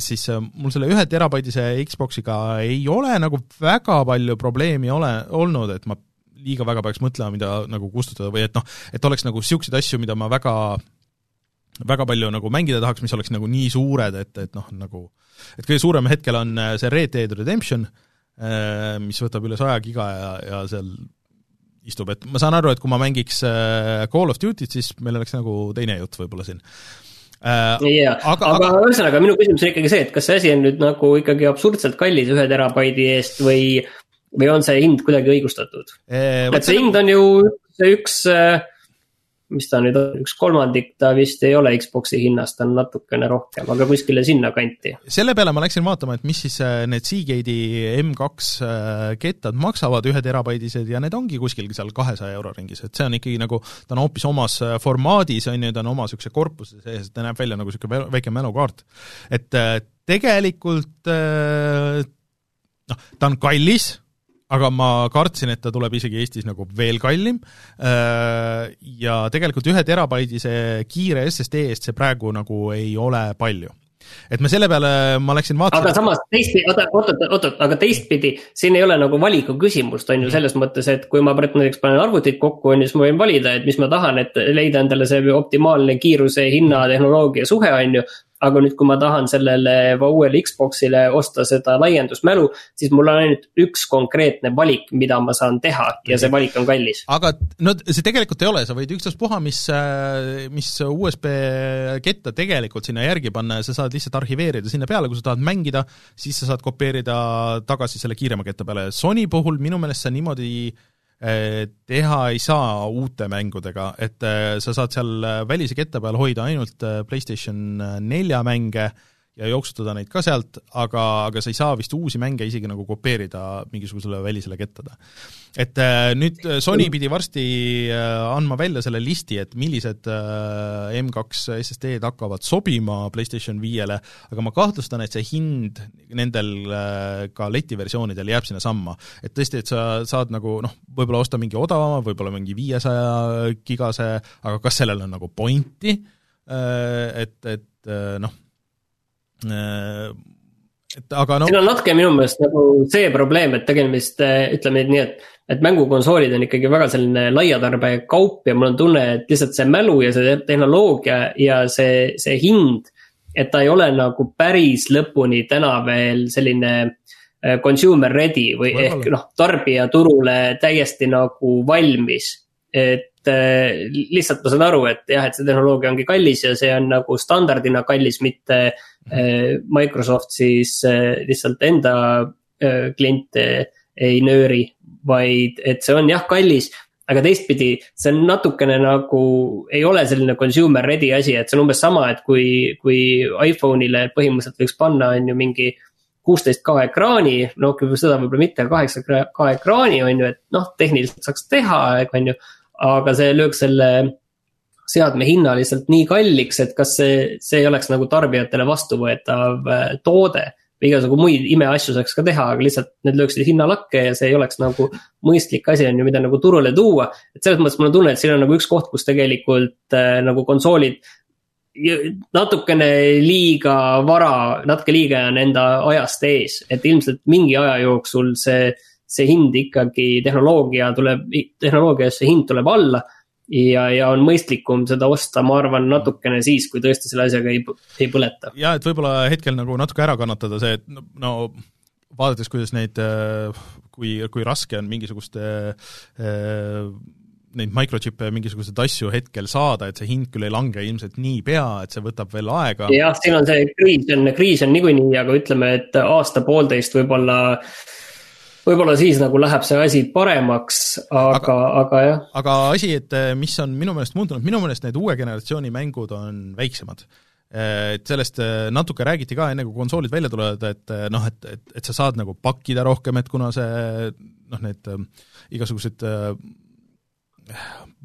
siis äh, mul selle ühe terabaidise Xboxiga ei ole nagu väga palju probleemi ole, olnud, et ma liiga väga peaks mõtlema, mida nagu kustutada või et noh, et oleks nagu niisuguseid asju, mida ma väga väga palju nagu mängida tahaks, mis oleks nagu nii suured, et, et noh, nagu et kõige suurem hetkel on äh, see Red Dead Redemption, mis võtab üle saja giga ja, ja seal istub, et ma saan aru, et kui ma mängiks Call of Duty't, siis meil oleks nagu teine jutt võib-olla siin äh,. Jaa, aga, aga, aga ühesõnaga minu küsimus on ikkagi see, et kas see asi on nüüd nagu ikkagi absurdselt kallis ühe terabaidi eest või, või on see hind kuidagi õigustatud? et see hind on ju see üks, mis ta nüüd on, üks kolmandik ta vist ei ole Xbox'i hinnast, ta on natukene rohkem, aga kuskile sinnakanti. selle peale ma läksin vaatama, et mis siis äh, need Seagate'i M2 äh, kettad maksavad, ühe terabaidised, ja need ongi kuskil seal kahesaja euro ringis, et see on ikkagi nagu, ta on hoopis omas äh, formaadis, on ju, ta on oma niisuguse korpuse sees, ta näeb välja nagu niisugune väike mälukaart. et tegelikult noh, ta on kallis aga ma kartsin, et ta tuleb isegi Eestis nagu veel kallim. Äh, ja tegelikult ühe terabaidise kiire SSD eest see praegu nagu ei ole palju. Et me selle peale, ma läksin vaatasin. aga samas teistpidi, oota, oota, oota, aga teistpidi, siin ei ole nagu valiku küsimust, on ju, selles mõttes, et kui ma näiteks panen arvutit kokku, on ju, siis ma võin valida, et mis ma tahan, et leida endale see optimaalne kiiruse, hinna, tehnoloogia suhe, on ju aga nüüd, kui ma tahan sellele uuele Xbox'ile osta seda laiendusmälu, siis mul on ainult üks konkreetne valik, mida ma saan teha ja see valik on kallis. aga no see tegelikult ei ole, sa võid ükstaspuha, mis, mis USB ketta tegelikult sinna järgi panna ja sa saad lihtsalt arhiveerida sinna peale, kui sa tahad mängida, siis sa saad kopeerida tagasi selle kiirema ketta peale. Sony puhul minu meelest see niimoodi teha ei saa uute mängudega, et eh, sa saad seal eh, välise kette peal hoida ainult PlayStation nelja mänge ja jooksutada neid ka sealt, aga, aga sa ei saa vist uusi mänge isegi nagu kopeerida mingisugusele välisele kettale. et äh, nüüd äh, Sony pidi varsti äh, andma välja selle listi, et millised M2 SSD-d hakkavad sobima PlayStation viiele, aga ma kahtlustan, et see hind nendel ka letiversioonidel jääb sinnasamma. et tõesti, et sa saad nagu noh, võib-olla osta mingi odavama, võib-olla mingi viiesaja gigase, aga kas sellel on nagu pointi, et, et noh, et aga no. siin on natuke minu meelest nagu see probleem, et tegemist, äh, ütleme nii, et, et mängukonsoolid on ikkagi väga selline laiatarbekaup ja mul on tunne, et lihtsalt see mälu ja see tehnoloogia ja see, see hind. et ta ei ole nagu päris lõpuni täna veel selline äh, consumer ready või Võibolla. ehk noh, tarbijaturule täiesti nagu valmis. et et lihtsalt ma saan aru, et jah, et see tehnoloogia ongi kallis ja see on nagu standardina kallis, mitte eh, Microsoft siis eh, lihtsalt enda eh, kliente ei nööri, vaid et see on jah kallis aga teistpidi, see on natukene nagu, ei ole selline consumer ready asi, et see on umbes sama, et kui, kui iPhone'ile põhimõtteliselt võiks panna, on ju mingi kuusteist K ekraani, no seda võib-olla mitte, kaheksa K ekraani on ju, et noh, tehniliselt saaks teha, on ju aga see lööks selle seadme hinna lihtsalt nii kalliks, et kas see, see ei oleks nagu tarbijatele vastuvõetav äh, toode. või igasugu muid imeasju saaks ka teha, aga lihtsalt need lööksid hinna lakke ja see ei oleks nagu mõistlik asi on ju, mida nagu turule tuua. et selles mõttes mul on tunne, et siin on nagu üks koht, kus tegelikult äh, nagu konsoolid natukene liiga vara, natuke liiga on enda ajast ees, et ilmselt mingi aja jooksul see see hind ikkagi, tehnoloogia tuleb, tehnoloogias see hind tuleb alla. ja, ja on mõistlikum seda osta, ma arvan, natukene siis, kui tõesti selle asjaga ei, ei põleta. ja et võib-olla hetkel nagu natuke ära kannatada see, et no, no vaadates, kuidas neid, kui, kui raske on mingisuguste neid microchip'e ja mingisuguseid asju hetkel saada, et see hind küll ei lange ilmselt niipea, et see võtab veel aega. jah, siin on see kriis on, kriis on niikuinii, aga ütleme, et aasta-poolteist võib-olla äh, võib-olla siis nagu läheb see asi paremaks, aga, aga jah. aga asi, et eh, mis on minu meelest muutunud, minu meelest need uue generatsiooni mängud on väiksemad. Eh, et sellest eh, natuke räägiti ka enne, kui konsoolid välja tulevad, et noh, et, et, et sa saad nagu pakkida rohkem, et kuna see noh, need igasugused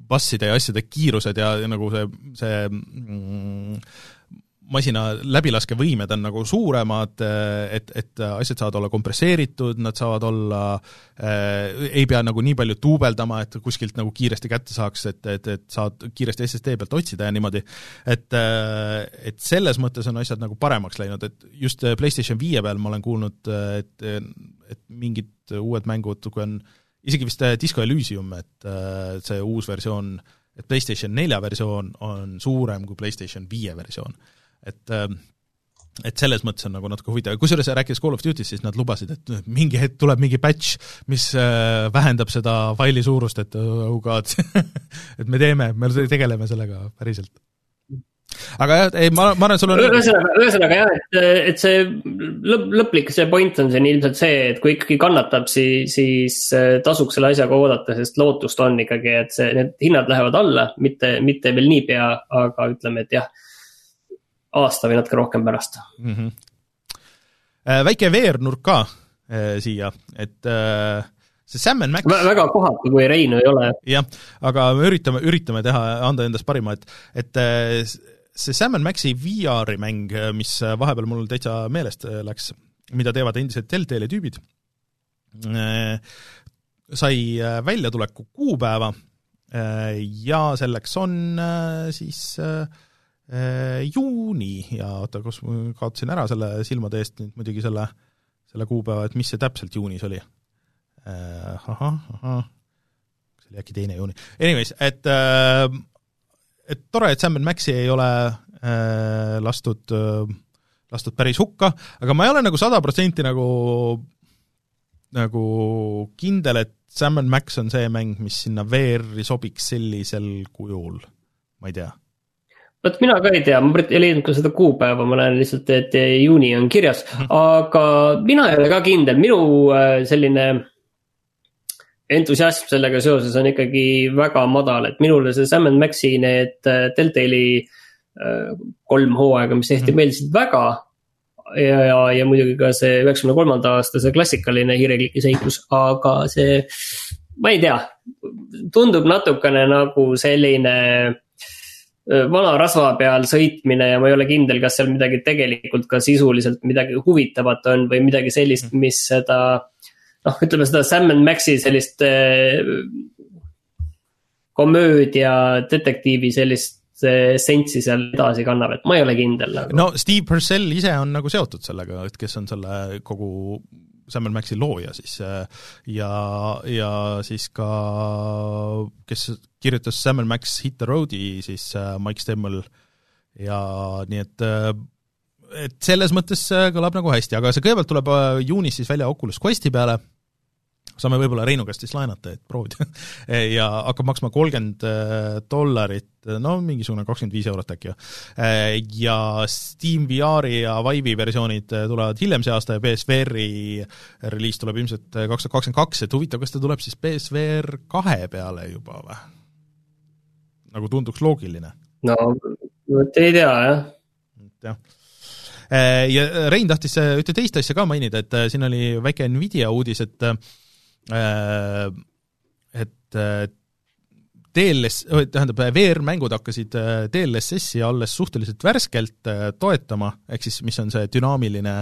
basside ja asjade kiirused ja, ja nagu see, see mm, masina läbilaskevõimed on nagu suuremad, et, et asjad saavad olla kompresseeritud, nad saavad olla äh,, ei pea nagu nii palju duubeldama, et kuskilt nagu kiiresti kätte saaks, et, et, et saad kiiresti SSD pealt otsida ja niimoodi. et äh,, et selles mõttes on asjad nagu paremaks läinud, et just PlayStation viie peal ma olen kuulnud, et, et mingid uued mängud, kui on isegi vist Disco Elysium, et see uus versioon, et PlayStation nelja versioon on suurem kui PlayStation viie versioon et ähm, et selles mõttes on nagu natuke huvitav, kusjuures rääkides Call of Duty'st, siis nad lubasid, et mingi hetk tuleb mingi patch, mis äh, vähendab seda faili suurust, et oh god et me teeme, me tegeleme sellega päriselt. aga jah, ei ma, ma arvan, sul on ühesõnaga, ühesõnaga jah, et, et see lõpp, lõplik see point on siin ilmselt see, et kui ikkagi kannatab, siis, siis äh, tasuks selle asjaga oodata, sest lootust on ikkagi, et see, need hinnad lähevad alla, mitte, mitte veel niipea, aga ütleme, et jah, aasta või natuke rohkem pärast mm. -hmm. väike veernurk ka äh, siia, et äh, see Sam and Max väga kohatu, kui Reinu ei ole. jah, aga me üritame, üritame teha, anda endast parima, et, et äh, see Sam and Maxi VR-i mäng, mis vahepeal mul täitsa meelest äh, läks, mida teevad endised Telltale'i tüübid, äh, sai väljatuleku kuupäeva ja selleks on siis juuni. Ja oota, kus ma kaotasin ära selle silmade eest nüüd muidugi selle, selle kuupäeva, et mis see täpselt juunis oli? Äh, ahah, ahah, see oli äkki teine juuni, anyways, et äh, et tore, et Sam Maxi ei ole äh, lastud äh,, lastud päris hukka, aga ma ei ole nagu sada protsenti nagu nagu kindel, et Sam Max on see mäng, mis sinna VR-i sobiks sellisel kujul, ma ei tea vot mina ka ei tea, ma ei leidnud ka seda kuupäeva, ma näen lihtsalt, et juuni on kirjas, mhm. aga mina ei ole ka kindel, minu äh, selline entusiasm sellega seoses on ikkagi väga madal, et minule see Sam and Maxi need äh, Deltali äh, kolm hooaega, mis tehti mm., meeldisid väga. ja, ja, ja muidugi ka see üheksakümne kolmanda aasta see klassikaline hiirekliki seiklus, aga see, ma ei tea, tundub natukene nagu selline äh, vana rasva peal sõitmine ja ma ei ole kindel, kas seal midagi tegelikult ka sisuliselt midagi huvitavat on või midagi sellist, mhm. mis seda noh, ütleme seda Sam and Maxi sellist komöödia, detektiivi sellist essentsi seal edasi kannab, et ma ei ole kindel nagu. no Steve Purcell ise on nagu seotud sellega, et kes on selle kogu Sam and Maxi looja siis äh, ja, ja siis ka, kes kirjutas Sam and Max Hit the Road'i, siis äh, Mike Stemmel. Ja nii et et selles mõttes kõlab nagu hästi, aga see kõigepealt tuleb juunis siis välja Oculus Questi peale saame võib-olla Reinu käest siis laenata, et proovida ja hakkab maksma kolmkümmend äh, dollarit, no mingisugune kakskümmend viis eurot äkki. Äh, ja Steam VR-i ja Vive'i versioonid äh, tulevad hiljem see aasta ja BSVR-i reliis tuleb ilmselt kaks tuhat kakskümmend kaks, et huvitav, kas ta tuleb siis BSVR kahe peale juba või? nagu tunduks loogiline. no vot ei tea, jah. jah ja Rein tahtis ühte teist asja ka mainida, et siin oli väike Nvidia uudis, et et äh, DLS, tähendab, VR-mängud hakkasid äh, DLSS-i alles suhteliselt värskelt toetama, ehk siis mis on see dünaamiline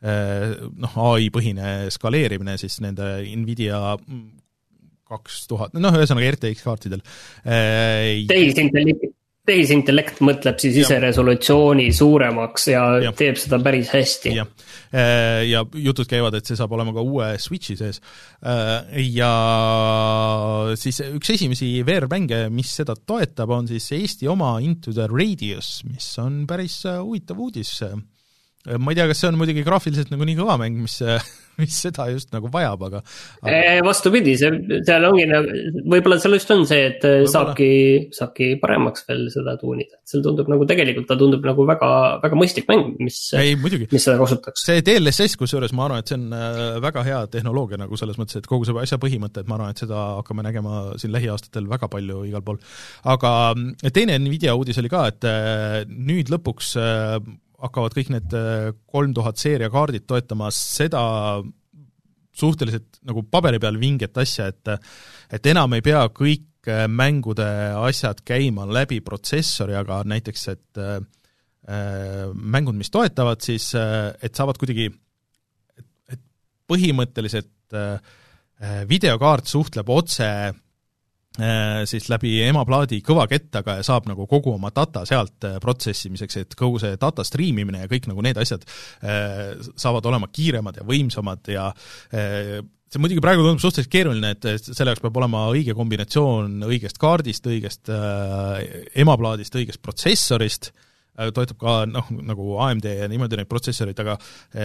noh, ai-põhine skaleerimine siis nende Nvidia kaks tuhat, noh ühesõnaga RTX kaartidel. tehisintellekt, tehisintellekt mõtleb siis ise ja. resolutsiooni suuremaks ja, ja teeb seda päris hästi. Äh, ja jutud käivad, et see saab olema ka uue Switchi sees. Äh, ja siis üks esimesi VR-mänge, mis seda toetab, on siis Eesti oma Into the Radius, mis on päris äh, huvitav uudis. ma ei tea, kas see on muidugi graafiliselt nagu nii kõva mäng, mis mis seda just nagu vajab, aga, aga... vastupidi, see, seal ongi nagu, võib-olla seal just on see, et võibolla... saabki, saabki paremaks veel seda tuunida, et seal tundub nagu tegelikult ta tundub nagu väga, väga mõistlik mäng, mis, mis seda kasutaks. see DLSS kusjuures, ma arvan, et see on äh, väga hea tehnoloogia nagu selles mõttes, et kogu see asja põhimõte, et ma arvan, et seda hakkame nägema siin lähiaastatel väga palju igal pool. aga mm, teine Nvidia uudis oli ka, et äh, nüüd lõpuks äh, hakkavad kõik need äh, kolm tuhat seeria kaardid toetama seda suhteliselt nagu paberi peal vinget asja, et et enam ei pea kõik äh, mängude asjad käima läbi protsessori, aga näiteks, et äh, mängud, mis toetavad siis, et saavad kuidagi, et põhimõtteliselt videokaart suhtleb otse Äh, siis läbi emaplaadi kõvakettaga ja saab nagu kogu oma data sealt äh, protsessimiseks, et kogu see data striimimine ja kõik nagu need asjad äh, saavad olema kiiremad ja võimsamad ja see muidugi praegu tundub suhteliselt keeruline, et selle jaoks peab olema õige kombinatsioon õigest kaardist, õigest emaplaadist, õigest protsessorist, toetab ka noh, nagu AMD ja niimoodi neid protsessoreid, aga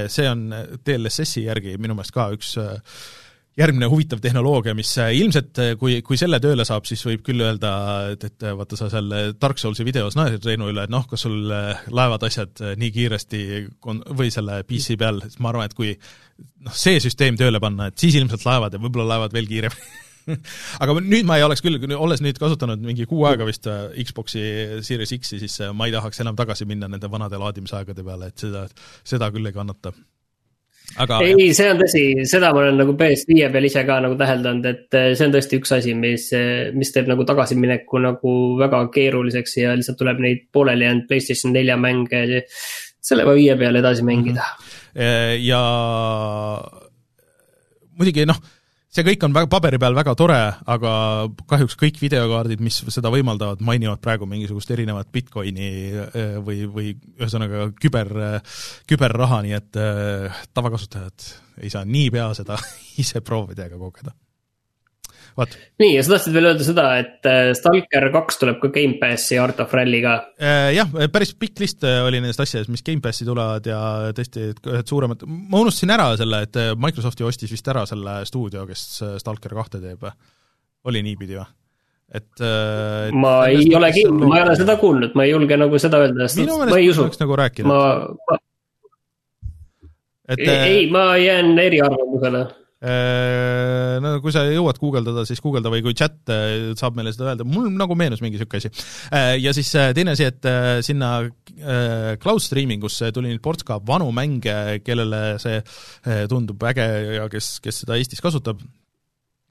see on DLSS-i järgi minu meelest ka üks järgmine huvitav tehnoloogia, mis äh, ilmselt, äh, kui, kui selle tööle saab, siis võib küll öelda, et, et äh, vaata, sa seal Dark Soulsi videos naerid Reinu üle, et noh, kas sul laevad asjad nii kiiresti kon-, või selle PC peal, siis ma arvan, et kui noh, see süsteem tööle panna, et siis ilmselt laevad ja võib-olla laevad veel kiiremini aga nüüd ma ei oleks küll, olles nüüd kasutanud mingi kuu aega vist Xbox'i Series X-i, siis ma ei tahaks enam tagasi minna nende vanade laadimisaegade peale, et seda, seda küll ei kannata aga. ei, see on tõsi, seda ma olen nagu PS5 peal ise ka nagu täheldanud, et eh, see on tõesti üks asi, mis, eh, mis teeb nagu tagasimineku nagu väga keeruliseks ja lihtsalt tuleb neid pooleli jäänud PlayStation nelja mänge selle viie peal edasi mängida mm. -hmm. ja muidugi noh see kõik on väga, paberi peal väga tore, aga kahjuks kõik videokaardid, mis seda võimaldavad, mainivad praegu mingisugust erinevat Bitcoini äh, või, või ühesõnaga küber, küberraha, nii et äh, tavakasutajad ei saa niipea seda ise proovida ega kogeda vaat. nii, ja sa tahtsid veel öelda seda, et äh, Stalker kaks tuleb ka Gamepassi Art of Rally'ga. Äh, jah, päris pikk list äh, oli nendest asjadest, mis Gamepassi tulevad ja tõesti ühed suuremad, ma unustasin ära selle, et Microsoft ju ostis vist ära selle stuudio, kes Stalker kahte teeb. oli niipidi või? et, et ma ei ole kindel, ma ei ole seda kuulnud, ma ei julge nagu seda öelda, sest ma ei usu. nagu rääkida. ma, ma... Et, ei, ei, ma jään eriarvamusele no kui sa jõuad guugeldada, siis guugelda või kui chat äh, saab meile seda öelda, mul nagu meenus mingi niisugune asi. Äh, ja siis teine asi, et sinna cloud streaming usse tuli nüüd ports ka vanu mänge, kellele see tundub äge ja kes, kes seda Eestis kasutab,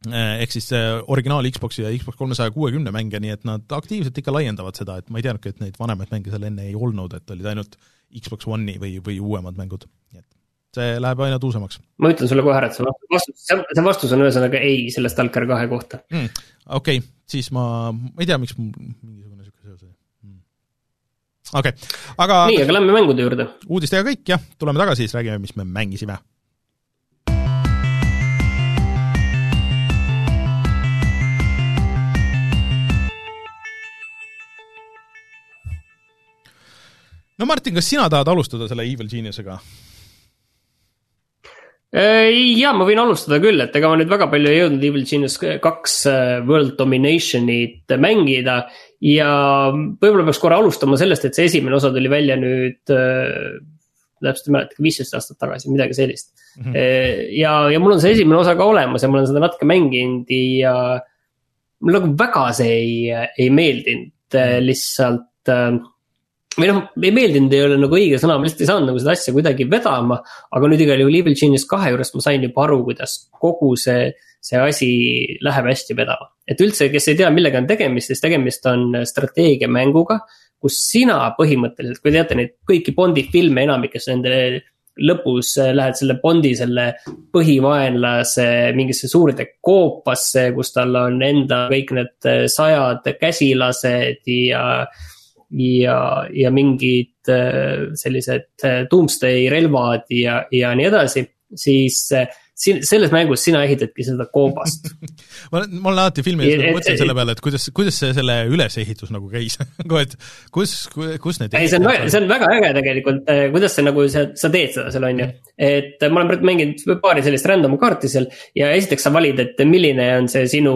ehk siis originaal Xboxi ja Xbox kolmesaja kuuekümne mänge, nii et nad aktiivselt ikka laiendavad seda, et ma ei teadnudki, et neid vanemaid mänge seal enne ei olnud, et olid ainult Xbox One'i või, või uuemad mängud, nii et see läheb aina tuusemaks. ma ütlen sulle kohe ära, et see vastus, see vastus on ühesõnaga ei selle Stalker kahe kohta mm,. okei okay., siis ma, ma ei tea, miks mul mingisugune sihuke seos oli mm.. okei okay., aga. nii, aga lähme mängude juurde. uudistega kõik jah, tuleme tagasi, siis räägime, mis me mängisime no Martin, kas sina tahad alustada selle Evil Geniusega? Äh, ja ma võin alustada küll, et ega ma nüüd väga palju ei jõudnud Evil Genius kaks äh, World Domination'it mängida. ja võib-olla peaks korra alustama sellest, et see esimene osa tuli välja nüüd äh,, täpselt ei mäleta, viisteist aastat tagasi, midagi sellist mm. -hmm. ja, ja mul on see esimene osa ka olemas ja ma olen seda natuke mänginud ja mulle nagu väga see ei, ei meeldinud lihtsalt või noh, ei meeldinud ei ole nagu õige sõna, ma lihtsalt ei saanud nagu seda asja kuidagi vedama. aga nüüd igal juhul Evil Genius kahe juurest ma sain juba aru, kuidas kogu see, see asi läheb hästi vedama. et üldse, kes ei tea, millega on tegemist, siis tegemist on strateegiamänguga. kus sina põhimõtteliselt, kui te teate neid kõiki Bondi filme enamikes nende lõpus lähed selle Bondi selle põhivaenlase mingisse suurde koopasse, kus tal on enda kõik need sajad käsilased ja ja, ja mingid äh, sellised äh, doomsday relvad ja, ja nii edasi, siis äh, siin, selles mängus sina ehitadki seda koobast ma, ma olen alati filmides nagu mõtlesin selle peale, et kuidas, kuidas see selle ülesehitus nagu käis nagu et kus, kus need ei, see on, see on väga äge tegelikult, kuidas see nagu, sa, sa teed seda seal, on ju. et ma olen praegu mänginud paari sellist random kaarti seal ja esiteks sa valid, et milline on see sinu,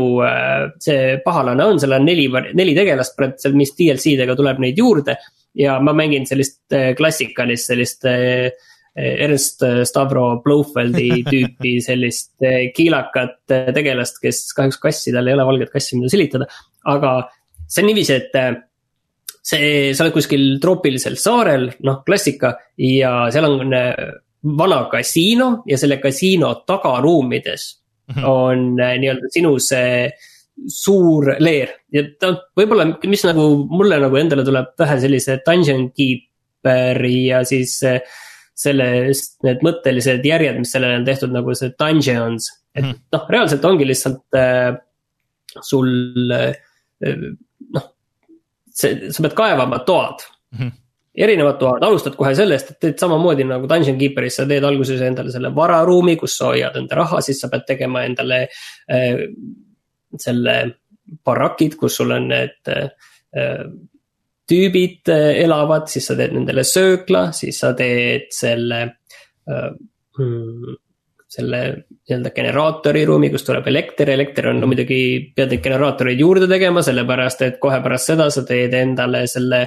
see pahalane on, seal on neli, neli tegelast seal, mis DLC-dega tuleb neid juurde. ja ma mängin sellist klassikalist, sellist äh, Ernst Stavro Blofeldi tüüpi sellist eh, kiilakat eh, tegelast, kes kahjuks kassi, tal ei ole valget kassi, mida silitada. aga see on niiviisi, et eh, see, sa oled kuskil troopilisel saarel, noh, klassika ja seal on vana kasiino ja selle kasiino tagaruumides mm -hmm. on nii-öelda sinu see suur leer ja ta võib-olla, mis nagu mulle nagu endale tuleb pähe sellise dungeon keeper'i ja siis äh, sellest, need mõttelised järjed, mis sellele on tehtud, nagu see dungeons. et mm. noh, reaalselt ongi lihtsalt äh, sul äh, noh, see, sa pead kaevama toad mm. erinevad toad, alustad kohe sellest, et teed samamoodi nagu Dungeon Keeperis, sa teed alguses endale selle vararuumi, kus sa hoiad enda raha, siis sa pead tegema endale äh, selle barakid, kus sul on need äh, tüübid äh, elavad, siis sa teed nendele söökla, siis sa teed selle äh,. Hmm, selle nii-öelda generaatori ruumi, kust tuleb elekter, elekter on no muidugi, pead neid generaatoreid juurde tegema, sellepärast et kohe pärast seda sa teed endale selle.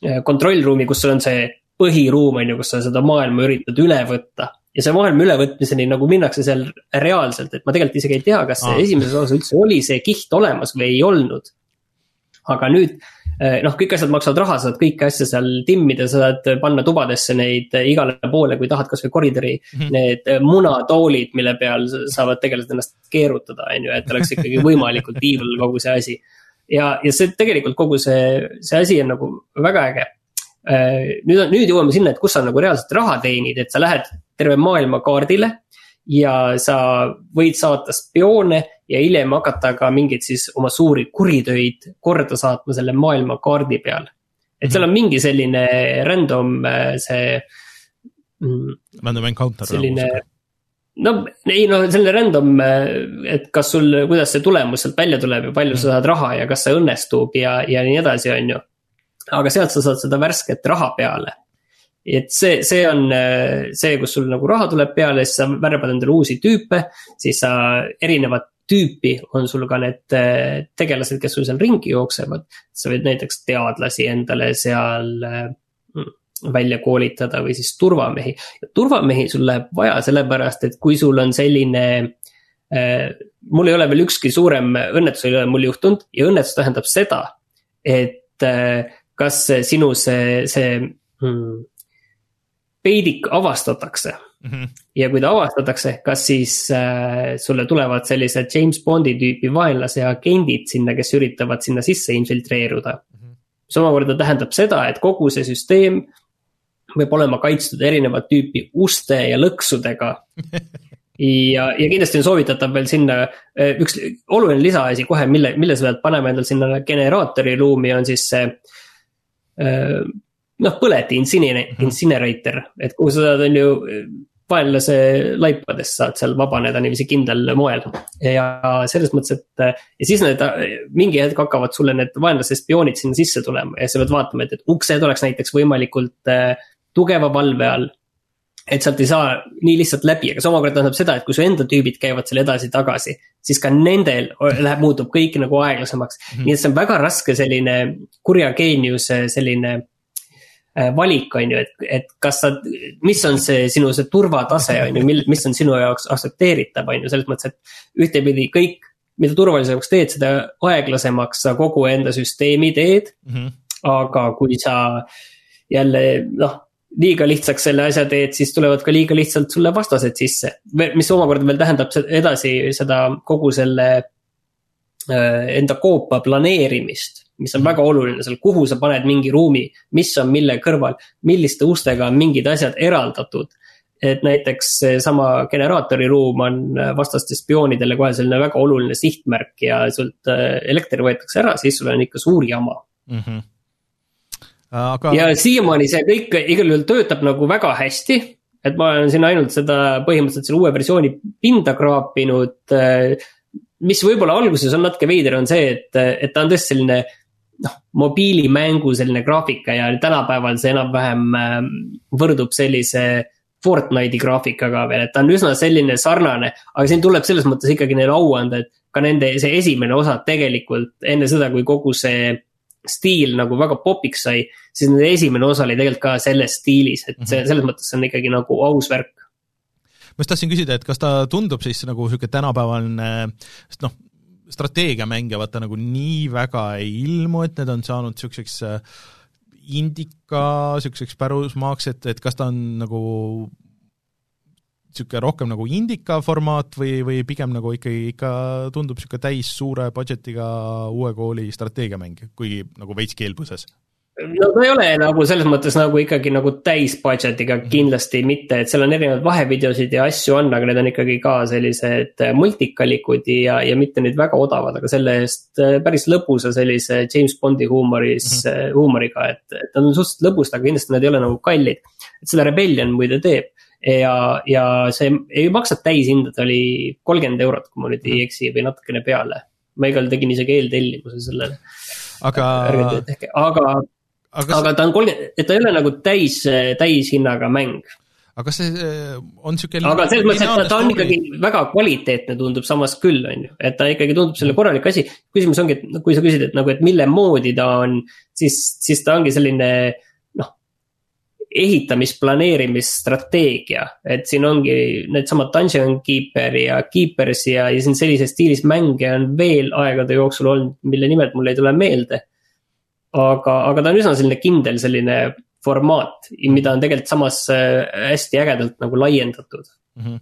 Äh, kontrollruumi, kus sul on see põhiruum on ju, kus sa seda maailma üritad üle võtta. ja see maailma ülevõtmiseni nagu minnakse seal reaalselt, et ma tegelikult isegi ei tea, kas ah. esimeses osas üldse oli see kiht olemas või ei olnud. aga nüüd noh, kõik asjad maksavad raha, saad kõiki asju seal timmida, saad panna tubadesse neid eh, igale poole, kui tahad, kasvõi koridori mm. -hmm. Need eh, munatoolid, mille peal saavad tegelased ennast keerutada, on ju, et oleks ikkagi võimalikult evil kogu see asi. ja, ja see tegelikult kogu see, see asi on nagu väga äge. nüüd on, nüüd jõuame sinna, et kus sa nagu reaalselt raha teenid, et sa lähed terve maailma kaardile ja sa võid saata spioone ja hiljem hakata ka mingeid siis oma suuri kuritöid korda saatma selle maailmakaardi peal. et seal on mingi selline random äh, see mm,. Random encounter. selline, no ei no selline random, äh, et kas sul, kuidas see tulemus sealt välja tuleb ja palju mm. sa saad raha ja kas see õnnestub ja, ja nii edasi, on ju. aga sealt sa saad seda värsket raha peale et see, see on see, kus sul nagu raha tuleb peale, siis sa värbad endale uusi tüüpe, siis sa erinevat tüüpi on sul ka need äh, tegelased, kes sul seal ringi jooksevad. sa võid näiteks teadlasi endale seal äh, välja koolitada või siis turvamehi. turvamehi sul läheb vaja sellepärast, et kui sul on selline äh,. mul ei ole veel ükski suurem õnnetus ei ole mul juhtunud ja õnnetus tähendab seda, et äh, kas sinu see, see hmm, peidik avastatakse mm. -hmm. ja kui ta avastatakse, kas siis äh, sulle tulevad sellised James Bondi tüüpi vaenlase agendid sinna, kes üritavad sinna sisse infiltreeruda mm. -hmm. mis omakorda tähendab seda, et kogu see süsteem võib olema kaitstud erinevat tüüpi uste ja lõksudega ja, ja kindlasti on soovitatav veel sinna äh, üks oluline lisaasi kohe, mille, mille sa pead panema endal sinna generaatori ruumi, on siis see äh, noh, põleti incinerator, mhm. incinerator, et kuhu sa saad, on ju, vaenlase laipadest saad seal vabaneda niiviisi kindlal moel. ja selles mõttes, et ja siis need mingi hetk hakkavad sulle need vaenlase spioonid sinna sisse tulema ja sa pead vaatama, et, et uksed oleks näiteks võimalikult äh, tugeva valve all et sealt ei saa nii lihtsalt läbi, aga see omakorda tähendab seda, et kui su enda tüübid käivad seal edasi-tagasi, siis ka nendel läheb, muutub kõik nagu aeglasemaks mm. -hmm. nii et see on väga raske selline kurja geeniuse selline valik, on ju, et, et kas sa, mis on see sinu see turvatase, on ju, mil, mis on sinu jaoks aktsepteeritav, on ju, selles mõttes, et ühtepidi kõik, mida turvalisemaks teed, seda aeglasemaks sa kogu enda süsteemi teed mm. -hmm. aga kui sa jälle noh, liiga lihtsaks selle asja teed, siis tulevad ka liiga lihtsalt sulle vastased sisse. mis omakorda veel tähendab edasi seda kogu selle äh, enda koopa planeerimist mis on väga oluline seal, kuhu sa paned mingi ruumi, mis on mille kõrval, milliste ustega on mingid asjad eraldatud. et näiteks seesama generaatori ruum on vastaste spioonidele kohe selline väga oluline sihtmärk ja sult äh, elekter võetakse ära, siis sul on ikka suur jama mm. -hmm. Aga... ja siiamaani see kõik igal juhul töötab nagu väga hästi et ma olen siin ainult seda põhimõtteliselt selle uue versiooni pinda kraapinud. Äh, mis võib-olla alguses on natuke veider, on see, et, et ta on tõesti selline noh, mobiilimängu selline graafika ja tänapäeval see enam-vähem ähm, võrdub sellise Fortnite'i graafikaga veel, et ta on üsna selline sarnane, aga siin tuleb selles mõttes ikkagi neile au anda, et ka nende see esimene osa tegelikult enne seda, kui kogu see stiil nagu väga popiks sai, siis nende esimene osa oli tegelikult ka selles stiilis, et see mhm. selles mõttes on ikkagi nagu aus värk ma just tahtsin küsida, et kas ta tundub siis nagu niisugune tänapäevaline, sest noh, strateegiamänge vaata nagu nii väga ei ilmu, et need on saanud niisuguseks äh, indika niisuguseks pärusmaaks, et, et kas ta on nagu niisugune rohkem nagu indika formaat või, või pigem nagu ikkagi ikka tundub niisugune täis suure budget'iga uue kooli strateegiamäng, kuigi nagu veits keelpõses no ta ei ole nagu selles mõttes nagu ikkagi nagu täis budget'iga mhm. kindlasti mitte, et seal on erinevaid vahevideosid ja asju on, aga need on ikkagi ka sellised äh, multikalikud ja, ja mitte nüüd väga odavad, aga selle eest äh, päris lõbusa sellise James Bondi huumoris mm, -hmm. huumoriga, et, et nad on suhteliselt lõbusad, aga kindlasti nad ei ole nagu kallid. et seda Rebellion muide teeb ja, ja see ei maksa täishinda, ta oli kolmkümmend eurot, kui ma nüüd ei mhm. eksi või natukene peale. ma igal tegin isegi eeltellimuse sellele. aga. aga aga, aga ta on kolmkümmend, et ta ei ole nagu täis, täishinnaga mäng. aga kas see on niisugune aga selles mõttes, et ta, ta on ikkagi väga kvaliteetne, tundub samas küll, on ju, et ta ikkagi tundub selle korralik asi. küsimus ongi, et kui sa küsid, et nagu, et mille moodi ta on, siis, siis ta ongi selline noh, ehitamisplaneerimisstrateegia, et siin ongi needsamad Dungeon Keeper ja Keepers ja, ja siin sellises stiilis mänge on veel aegade jooksul olnud, mille nimed mul ei tule meelde. Aga, aga ta on üsna selline kindel selline formaat, mida on tegelikult samas äh, hästi ägedalt nagu laiendatud mm. -hmm.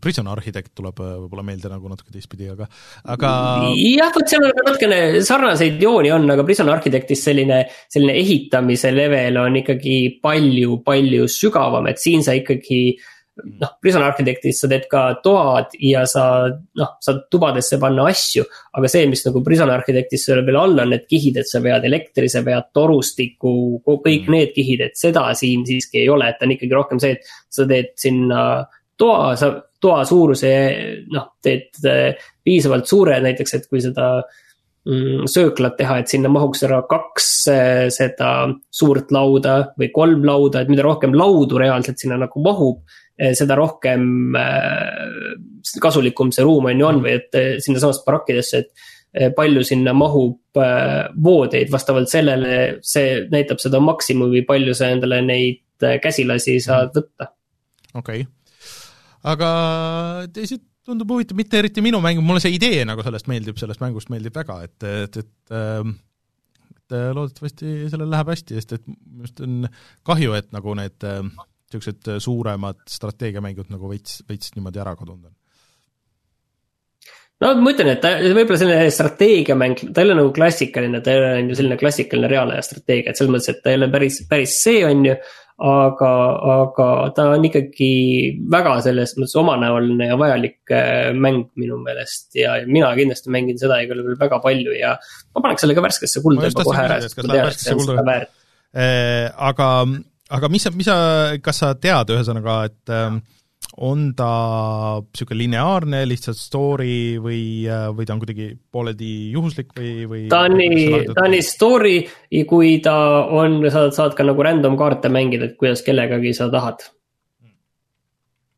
Prison Architect tuleb äh, võib-olla meelde nagu natuke teistpidi, aga, aga. jah, vot seal on natukene sarnaseid jooni on, aga Prison Architectis selline, selline ehitamise level on ikkagi palju, palju sügavam, et siin sa ikkagi noh, Prison Architectis sa teed ka toad ja sa noh, saad tubadesse panna asju. aga see, mis nagu Prison Architectis seal veel all on, need kihid, et sa vead elektri, sa vead torustiku, kõik mm. need kihid, et seda siin siiski ei ole, et on ikkagi rohkem see, et sa teed sinna toa, sa toa suuruse noh, teed eh, piisavalt suure näiteks, et kui seda mm, sööklat teha, et sinna mahuks ära kaks eh, seda suurt lauda või kolm lauda, et mida rohkem laudu reaalselt sinna nagu mahub seda rohkem eh, kasulikum see ruum on ju on või et eh, sinnasamast barakkidesse, et palju sinna mahub voodeid, vastavalt sellele see näitab seda maksimumi, palju sa endale neid käsilasi saad võtta. okei okay., aga teised tundub huvitav, mitte eriti minu mäng, mulle see idee nagu sellest meeldib, sellest mängust meeldib väga, et, et, et ähm, et loodetavasti sellel läheb hästi, sest et minu arust on kahju, et nagu need äh, niisugused äh, suuremad strateegiamängud nagu veits, veits niimoodi ära kadunud on? no ma ütlen, et ta võib-olla selline strateegiamäng, ta ei ole nagu klassikaline, ta ei ole on ju selline klassikaline reaalaja strateegia, et selles mõttes, et ta ei ole päris, päris see, on ju. aga, aga ta on ikkagi väga selles mõttes omanäoline ja vajalik äh, mäng minu meelest ja mina kindlasti mängin seda igal juhul väga palju ja. ma paneks selle ka värskesse kulda juba kohe ära, sest ma tean, et see on seda väärt. Äh, aga aga mis sa, mis sa, kas sa tead ühesõnaga, et äh, on ta niisugune lineaarne lihtsalt story või, äh, või ta on kuidagi pooleldi juhuslik või, või ta on nii, ta on nii story, kui ta on, sa saad ka nagu random kaarte mängida, et kuidas kellegagi sa tahad.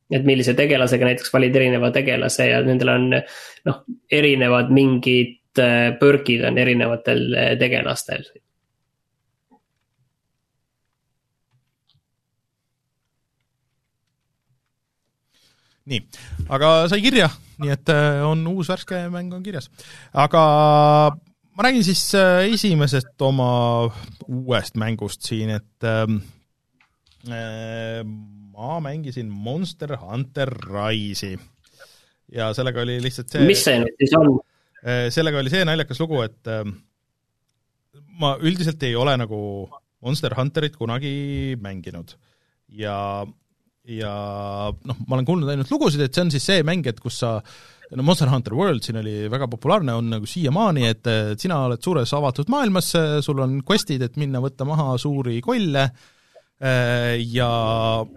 et millise tegelasega näiteks valid erineva tegelase ja nendel on noh, erinevad mingid äh, perk'id on erinevatel äh, tegelastel nii, aga sai kirja, nii et äh, on uus värske mäng on kirjas. aga ma räägin siis äh, esimesest oma uuest mängust siin, et ähm, äh, ma mängisin Monster Hunter Rise'i ja sellega oli lihtsalt see mis see nüüd siis on? sellega oli see naljakas lugu, et ähm, ma üldiselt ei ole nagu Monster Hunterit kunagi mänginud ja ja noh, ma olen kuulnud ainult lugusid, et see on siis see mäng, et kus sa no Monster Hunter World siin oli väga populaarne, on nagu siiamaani, et, sina oled suures avatud maailmas, sul on quest'id, et minna võtta maha suuri kolle ja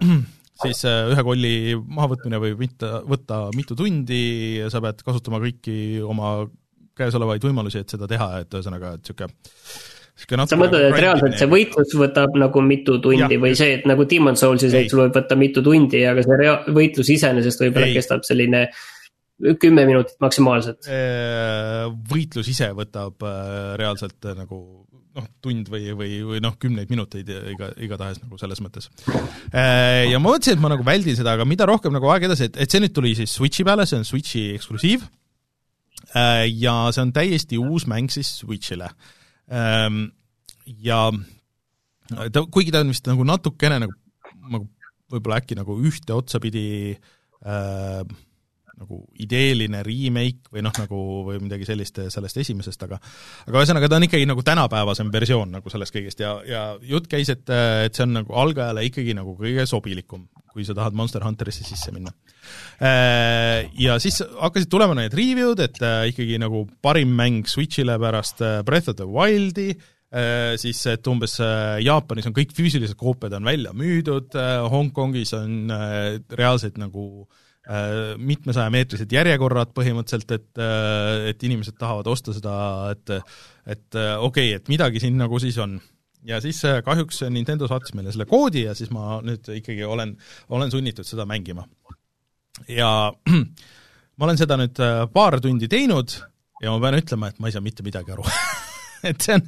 siis ühe kolli mahavõtmine võib mitte, võtta mitu tundi ja sa pead kasutama kõiki oma käesolevaid võimalusi, et seda teha, et ühesõnaga, et niisugune sa mõtled, et reaalselt see võitlus võtab nagu mitu tundi ja, või see, et nagu Demon Soulsis, et sul võib võtta mitu tundi, aga see rea-, võitlus iseenesest võib-olla kestab selline kümme minutit maksimaalselt. võitlus ise võtab äh, reaalselt äh, nagu noh, tund või, või, või noh, kümneid minuteid iga, igatahes nagu selles mõttes. Äh, ja ma mõtlesin, et ma nagu väldin seda, aga mida rohkem nagu aeg edasi, et, et see nüüd tuli siis Switchi peale, see on Switchi eksklusiiv, ja see on täiesti uus mäng siis Switchile ja ta, kuigi ta on vist nagu natukene nagu, nagu võib-olla äkki nagu ühte otsapidi äh, nagu ideeline remake või noh, nagu või midagi sellist sellest esimesest, aga aga ühesõnaga, ta on ikkagi nagu tänapäevasem versioon nagu sellest kõigest ja, ja jutt käis, et, et see on nagu algajale ikkagi nagu kõige sobilikum, kui sa tahad Monster Hunterisse sisse minna. Äh, ja siis hakkasid tulema need review'd, et äh, ikkagi nagu parim mäng Switch'ile pärast äh, Breath of the Wildi, siis et umbes Jaapanis on kõik füüsilised koopiad on välja müüdud, Hongkongis on reaalselt nagu mitmesajameetrised järjekorrad põhimõtteliselt, et, et inimesed tahavad osta seda, et et okei okay,, et midagi siin nagu siis on ja siis äh, kahjuks Nintendo saatis meile selle koodi ja siis ma nüüd ikkagi olen, olen sunnitud seda mängima. ja ma olen seda nüüd äh, paar tundi teinud ja ma pean ütlema, et ma ei saa mitte midagi aru et see on,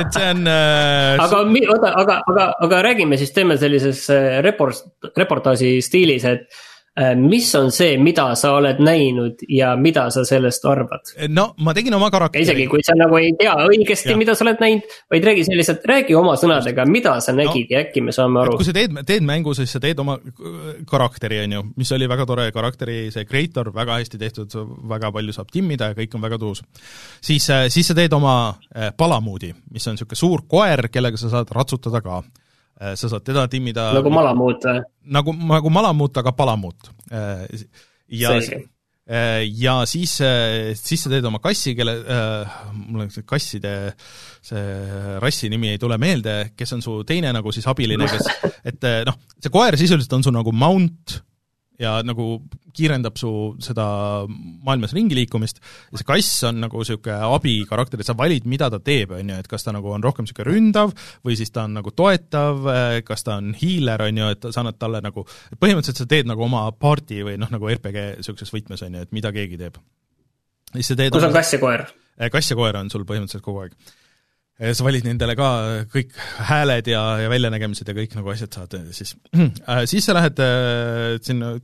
et see on äh, aga oota, aga, aga, aga räägime siis, teeme sellises äh, report, reportaaži stiilis, et Äh, mis on see, mida sa oled näinud ja mida sa sellest arvad? no ma tegin oma karakteri. isegi kui sa nagu ei tea õigesti, mida sa oled näinud, vaid räägi selliselt, räägi oma sõnadega, mida sa nägid no, ja äkki me saame aru. kui sa teed, teed mängu, siis sa teed oma karakteri, on ju, mis oli väga tore karakteri, see creator, väga hästi tehtud, väga palju saab timmida ja kõik on väga tuus. siis, äh, siis sa teed oma äh, palamuudi, mis on niisugune suur koer, kellega sa saad ratsutada ka Äh, sa saad teda timmida nagu malamuut või? nagu, nagu malamuut, aga palamuut. Äh, ja äh, ja siis, siis sa teed oma kassi, kelle äh,, mul on see kasside see rassi nimi ei tule meelde, kes on su teine nagu siis abiline, kes, et noh, see koer sisuliselt on su nagu mount ja nagu kiirendab su seda maailmas ringi liikumist ja see kass on nagu niisugune abikarakter, et sa valid, mida ta teeb, on ju, et kas ta nagu on rohkem niisugune ründav või siis ta on nagu toetav, kas ta on hiiler, on ju, et sa annad talle nagu, põhimõtteliselt sa teed nagu oma party või noh, nagu RPG niisuguses võtmes, on ju, et mida keegi teeb. kus on kass ja koer? kass ja koer on sul põhimõtteliselt kogu aeg sa valid nendele ka kõik hääled ja, ja väljanägemised ja kõik nagu asjad saad siis, äh, siis sa lähed äh, sinna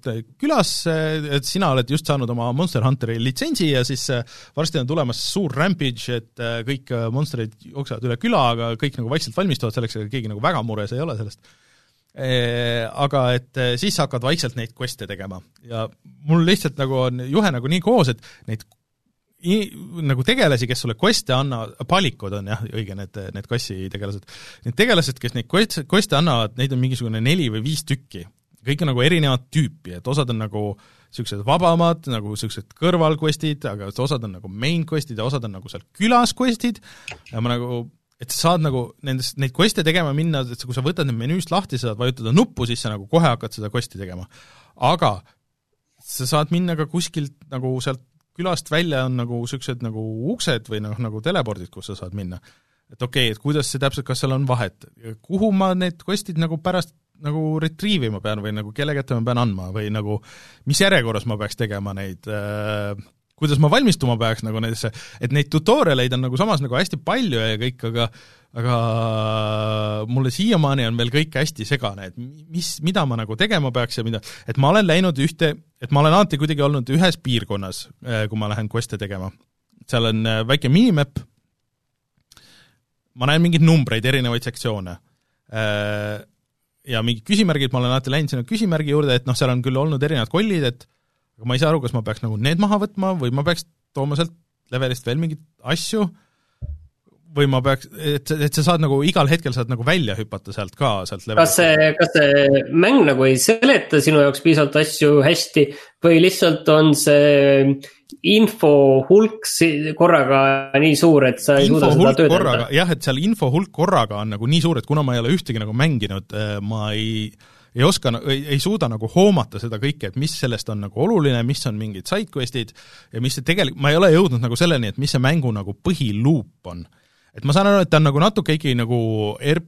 külasse, et sina oled just saanud oma Monster Hunteri litsentsi ja siis äh, varsti on tulemas suur rampage, et kõik monstrid jooksevad üle küla, aga kõik nagu vaikselt valmistuvad selleks, ega keegi nagu väga mures ei ole sellest. Aga et siis sa hakkad vaikselt neid quest'e tegema ja mul lihtsalt nagu on juhe nagu nii koos, et neid nagu tegelasi, kes sulle quest'e anna-, palikud on jah, õige, need, need kassi tegelased. Need tegelased, kes neid quest'e, quest'e annavad, neid on mingisugune neli või viis tükki. kõik on nagu erinevat tüüpi, et osad on nagu niisugused vabamad, nagu niisugused kõrvalquest'id, aga osad on nagu main quest'id ja osad on nagu seal külas quest'id ja ma nagu et sa saad nagu nendest, neid quest'e tegema minna, et kui sa võtad need menüüst lahti, sa saad vajutada nuppu, siis sa nagu kohe hakkad seda quest'i tegema. aga sa saad minna ka kuskilt nagu sealt külast välja on nagu niisugused nagu uksed või noh, nagu telepordid, kus sa saad minna. et okei okay,, et kuidas see täpselt, kas seal on vahet, kuhu ma need quest'id nagu pärast nagu retrieve ima pean või nagu kelle kätte ma pean andma või nagu mis järjekorras ma peaks tegema neid äh,, kuidas ma valmistuma peaks nagu nendesse, et neid tutorialeid on nagu samas nagu hästi palju ja kõik, aga aga mulle siiamaani on veel kõik hästi segane, et mis, mida ma nagu tegema peaks ja mida, et ma olen läinud ühte, et ma olen alati kuidagi olnud ühes piirkonnas, äh, kui ma lähen quest'e tegema. seal on äh, väike minimap, ma näen mingeid numbreid, erinevaid sektsioone. Äh, ja mingid küsimärgid, ma olen alati läinud sinna küsimärgi juurde, et noh, seal on küll olnud erinevad kollid, et aga ma ei saa aru, kas ma peaks nagu need maha võtma või ma peaks tooma sealt levelist veel mingeid asju või ma peaks, et, et sa saad nagu igal hetkel saad nagu välja hüpata sealt ka, sealt kas see, kas see mäng nagu ei seleta sinu jaoks piisavalt asju hästi või lihtsalt on see info hulk korraga nii suur, et sa ei info suuda seda töödelda? jah, et seal info hulk korraga on nagu nii suur, et kuna ma ei ole ühtegi nagu mänginud, äh, ma ei ei oska, ei, ei suuda nagu hoomata seda kõike, et mis sellest on nagu oluline, mis on mingid sidequest'id ja mis see tegelikult, ma ei ole jõudnud nagu selleni, et mis see mängu nagu põhiluup on et ma saan aru, et ta on nagu natuke ikkagi nagu er-,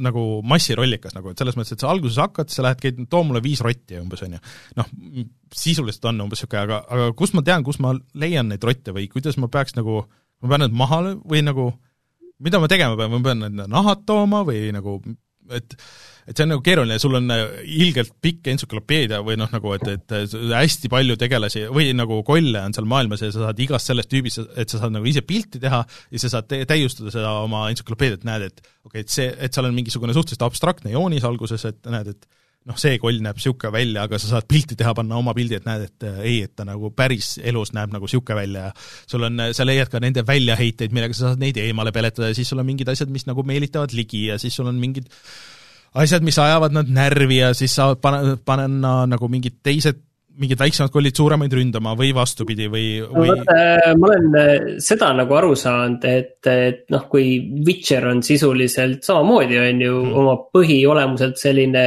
nagu massirollikas nagu, et selles mõttes, et sa alguses hakkad, sa lähed, käid, too mulle viis rotti umbes, on ju. noh, sisuliselt on umbes niisugune, aga, aga kust ma tean, kus ma leian neid rotte või kuidas ma peaks nagu, ma pean need maha või nagu, mida ma tegema pean, ma pean need nahad tooma või nagu, et et see on nagu keeruline, sul on äh, ilgelt pikk entsüklopeedia või noh, nagu et, et hästi palju tegelasi või nagu kolle on seal maailmas ja sa saad igast sellest tüübist, et sa saad nagu ise pilti teha ja sa saad täiustada seda oma entsüklopeediat, näed, et okei okay,, et see, et seal on mingisugune suhteliselt abstraktne joonis alguses, et näed, et noh, see koll näeb niisugune välja, aga sa saad pilti teha, panna oma pildi, et näed, et äh, ei, et ta nagu päris elus näeb nagu niisugune välja. Ja sul on, sa leiad ka nende väljaheiteid, millega sa saad neid eemale peletada ja siis sul on mingid asjad, mis nagu meelitavad ligi ja siis sul on mingid asjad, mis ajavad nad närvi ja siis saavad pane, panna nagu mingid teised mingid väiksemad kollid suuremaid ründama või vastupidi või, või...? ma olen äh, seda nagu aru saanud, et, et noh, kui Witcher on sisuliselt samamoodi, on ju mm. oma põhiolemuselt selline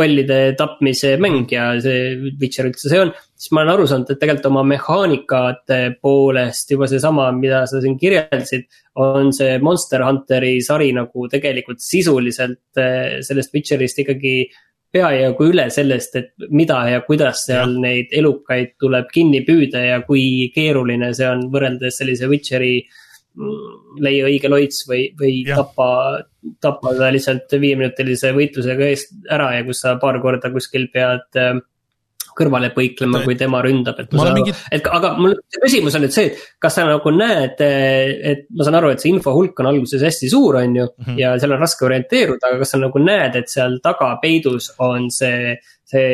kollide tapmise mäng ja see Witcher üldse see on. siis ma olen aru saanud, et tegelikult oma mehaanikate poolest juba seesama, mida sa siin kirjeldasid. on see Monster Hunteri sari nagu tegelikult sisuliselt eh, sellest Witcherist ikkagi peajagu üle sellest, et mida ja kuidas seal ja. neid elukaid tuleb kinni püüda ja kui keeruline see on võrreldes sellise Witcheri mm, leia õige loits või, või ja. tapa, tappa ta lihtsalt viieminutilise võitlusega eest ära ja kus sa paar korda kuskil pead äh, kõrvale põiklema, kui tema ründab, et. Mingi... et aga mul küsimus on nüüd see, et kas sa nagu näed, et ma saan aru, et see info hulk on alguses hästi suur, on ju mm. -hmm. ja seal on raske orienteeruda, aga kas sa nagu näed, et seal taga peidus on see, see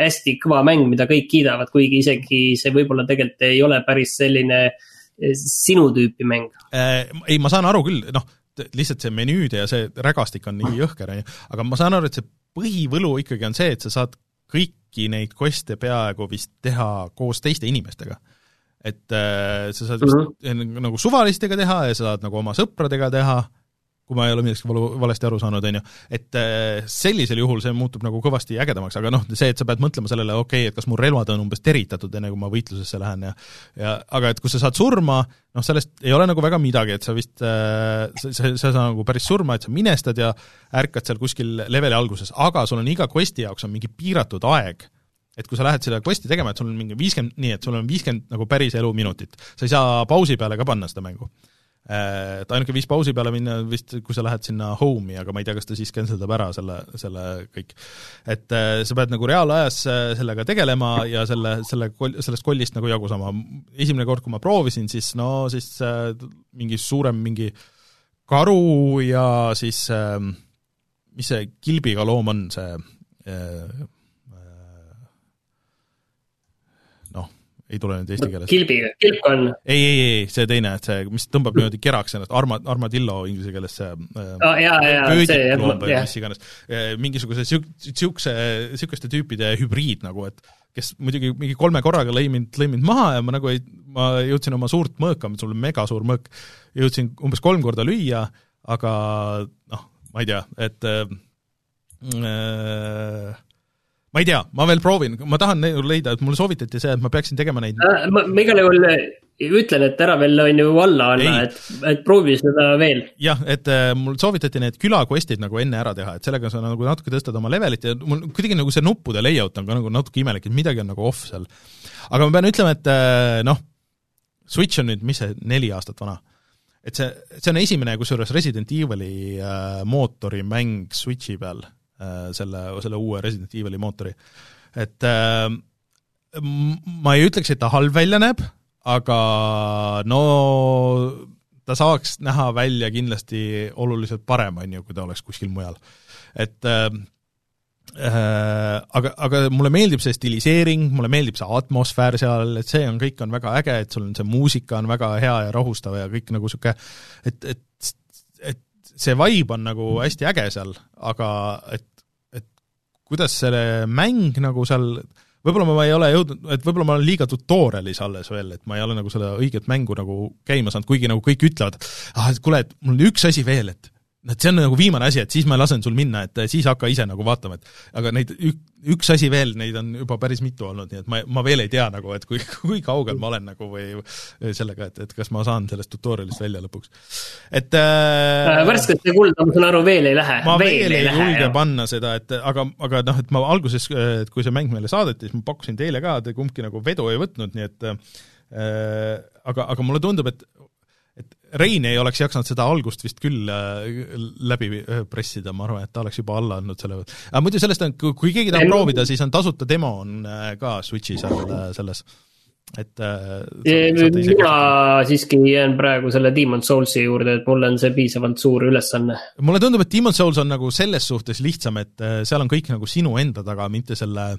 hästi kõva mäng, mida kõik kiidavad, kuigi isegi see võib-olla tegelikult ei ole päris selline eh, sinu tüüpi mäng äh,? ei, ma saan aru küll, noh lihtsalt see menüüde ja see rägastik on nii jõhker, on ju, aga ma saan aru, et see põhivõlu ikkagi on see, et sa saad kõiki neid quest'e peaaegu vist teha koos teiste inimestega. et äh, sa saad vist mm -hmm. nagu suvalistega teha ja sa saad nagu oma sõpradega teha, kui ma ei ole millestki valu, valesti aru saanud, on ju, et äh, sellisel juhul see muutub nagu kõvasti ägedamaks, aga noh, see, et sa pead mõtlema sellele, okei okay,, et kas mu relvad on umbes teritatud, enne kui ma võitlusesse lähen ja ja aga et kui sa saad surma, noh, sellest ei ole nagu väga midagi, et sa vist äh,, sa, sa, sa ei saa nagu päris surma, et sa minestad ja ärkad seal kuskil leveli alguses, aga sul on iga quest'i jaoks on mingi piiratud aeg. Et kui sa lähed seda quest'i tegema, et sul on mingi viiskümmend, nii et sul on viiskümmend nagu päris elu minutit, sa ei saa pausi peale ka panna seda mängu. Äh, et ainuke viis pausi peale minna vist, kui sa lähed sinna home'i, aga ma ei tea, kas ta siis cancel dab ära selle, selle kõik. et äh, sa pead nagu reaalajas äh, sellega tegelema ja selle, selle kol-, sellest kollist nagu jagu saama. esimene kord, kui ma proovisin, siis no siis mingi suurem mingi karu ja siis mis see kilbiga loom on, see ei tule nüüd eesti keeles. kilbiga, kilpkonn. ei, ei, ei, see teine, et see, mis tõmbab niimoodi keraks ennast, arma-, armadillo inglise keeles see oh, jaa, jaa, see, jah. mis iganes, äh, mingisuguse siuk-, siukse, siukeste tüüpide hübriid nagu, et kes muidugi mingi kolme korraga lõi mind, lõi mind maha ja ma nagu ei, ma jõudsin oma suurt mõõka, sul on megasuur mõõk, jõudsin umbes kolm korda lüüa, aga noh, ma ei tea, et äh, äh ma ei tea, ma veel proovin, ma tahan leida, et mulle soovitati see, et ma peaksin tegema neid. Äh, ma, ma igal juhul äh, ütlen, et ära veel on ju alla anna, et, et proovi seda veel. jah, et äh, mul soovitati need külaquest'id nagu enne ära teha, et sellega sa nagu natuke tõstad oma levelit ja mul kuidagi nagu see nuppude layout on ka nagu natuke imelik, et midagi on nagu off seal. aga ma pean ütlema, et äh, noh, Switch on nüüd, mis see, neli aastat vana? Et see, see on esimene kusjuures Resident Evil'i äh, mootori mäng Switchi peal selle, selle uue Resident Evil'i mootori. et äh, ma ei ütleks, et ta halb välja näeb, aga no ta saaks näha välja kindlasti oluliselt parem, on ju, kui ta oleks kuskil mujal. et äh, äh, aga, aga mulle meeldib see stiliseering, mulle meeldib see atmosfäär seal, et see on, kõik on väga äge, et sul on see muusika on väga hea ja rahustav ja kõik nagu niisugune et, et, et see vibe on nagu hästi äge seal, aga et kuidas see mäng nagu seal võib-olla ma ei ole jõudnud, et võib-olla ma olen liiga tutorial'is alles veel, et ma ei ole nagu seda õiget mängu nagu käima saanud, kuigi nagu kõik ütlevad, ah, et kuule, et mul on üks asi veel, et et see on nagu viimane asi, et siis ma lasen sul minna, et siis hakka ise nagu vaatama, et aga neid ük, üks asi veel, neid on juba päris mitu olnud, nii et ma, ma veel ei tea nagu, et kui, kui kaugel ma olen nagu või sellega, et, et kas ma saan sellest tutorial'ist välja lõpuks. et äh, äh värskete kulda, ma saan aru, veel ei lähe. ma veel, veel ei, ei julge panna seda, et aga, aga noh, et ma alguses, et kui see mäng meile saadeti, siis ma pakkusin teile ka, te kumbki nagu vedu ei võtnud, nii et äh, aga, aga mulle tundub, et Rein ei oleks jaksanud seda algust vist küll äh, läbi äh, pressida, ma arvan, et ta oleks juba alla andnud selle. aga muidu sellest on, kui keegi tahab proovida, siis on tasuta demo on äh, ka Switchi seal selles, et mina siiski jään praegu selle Demon Soulsi juurde, et mulle on see piisavalt suur ülesanne. mulle tundub, et Demon Souls on nagu selles suhtes lihtsam, et seal on kõik nagu sinu enda taga, mitte selle,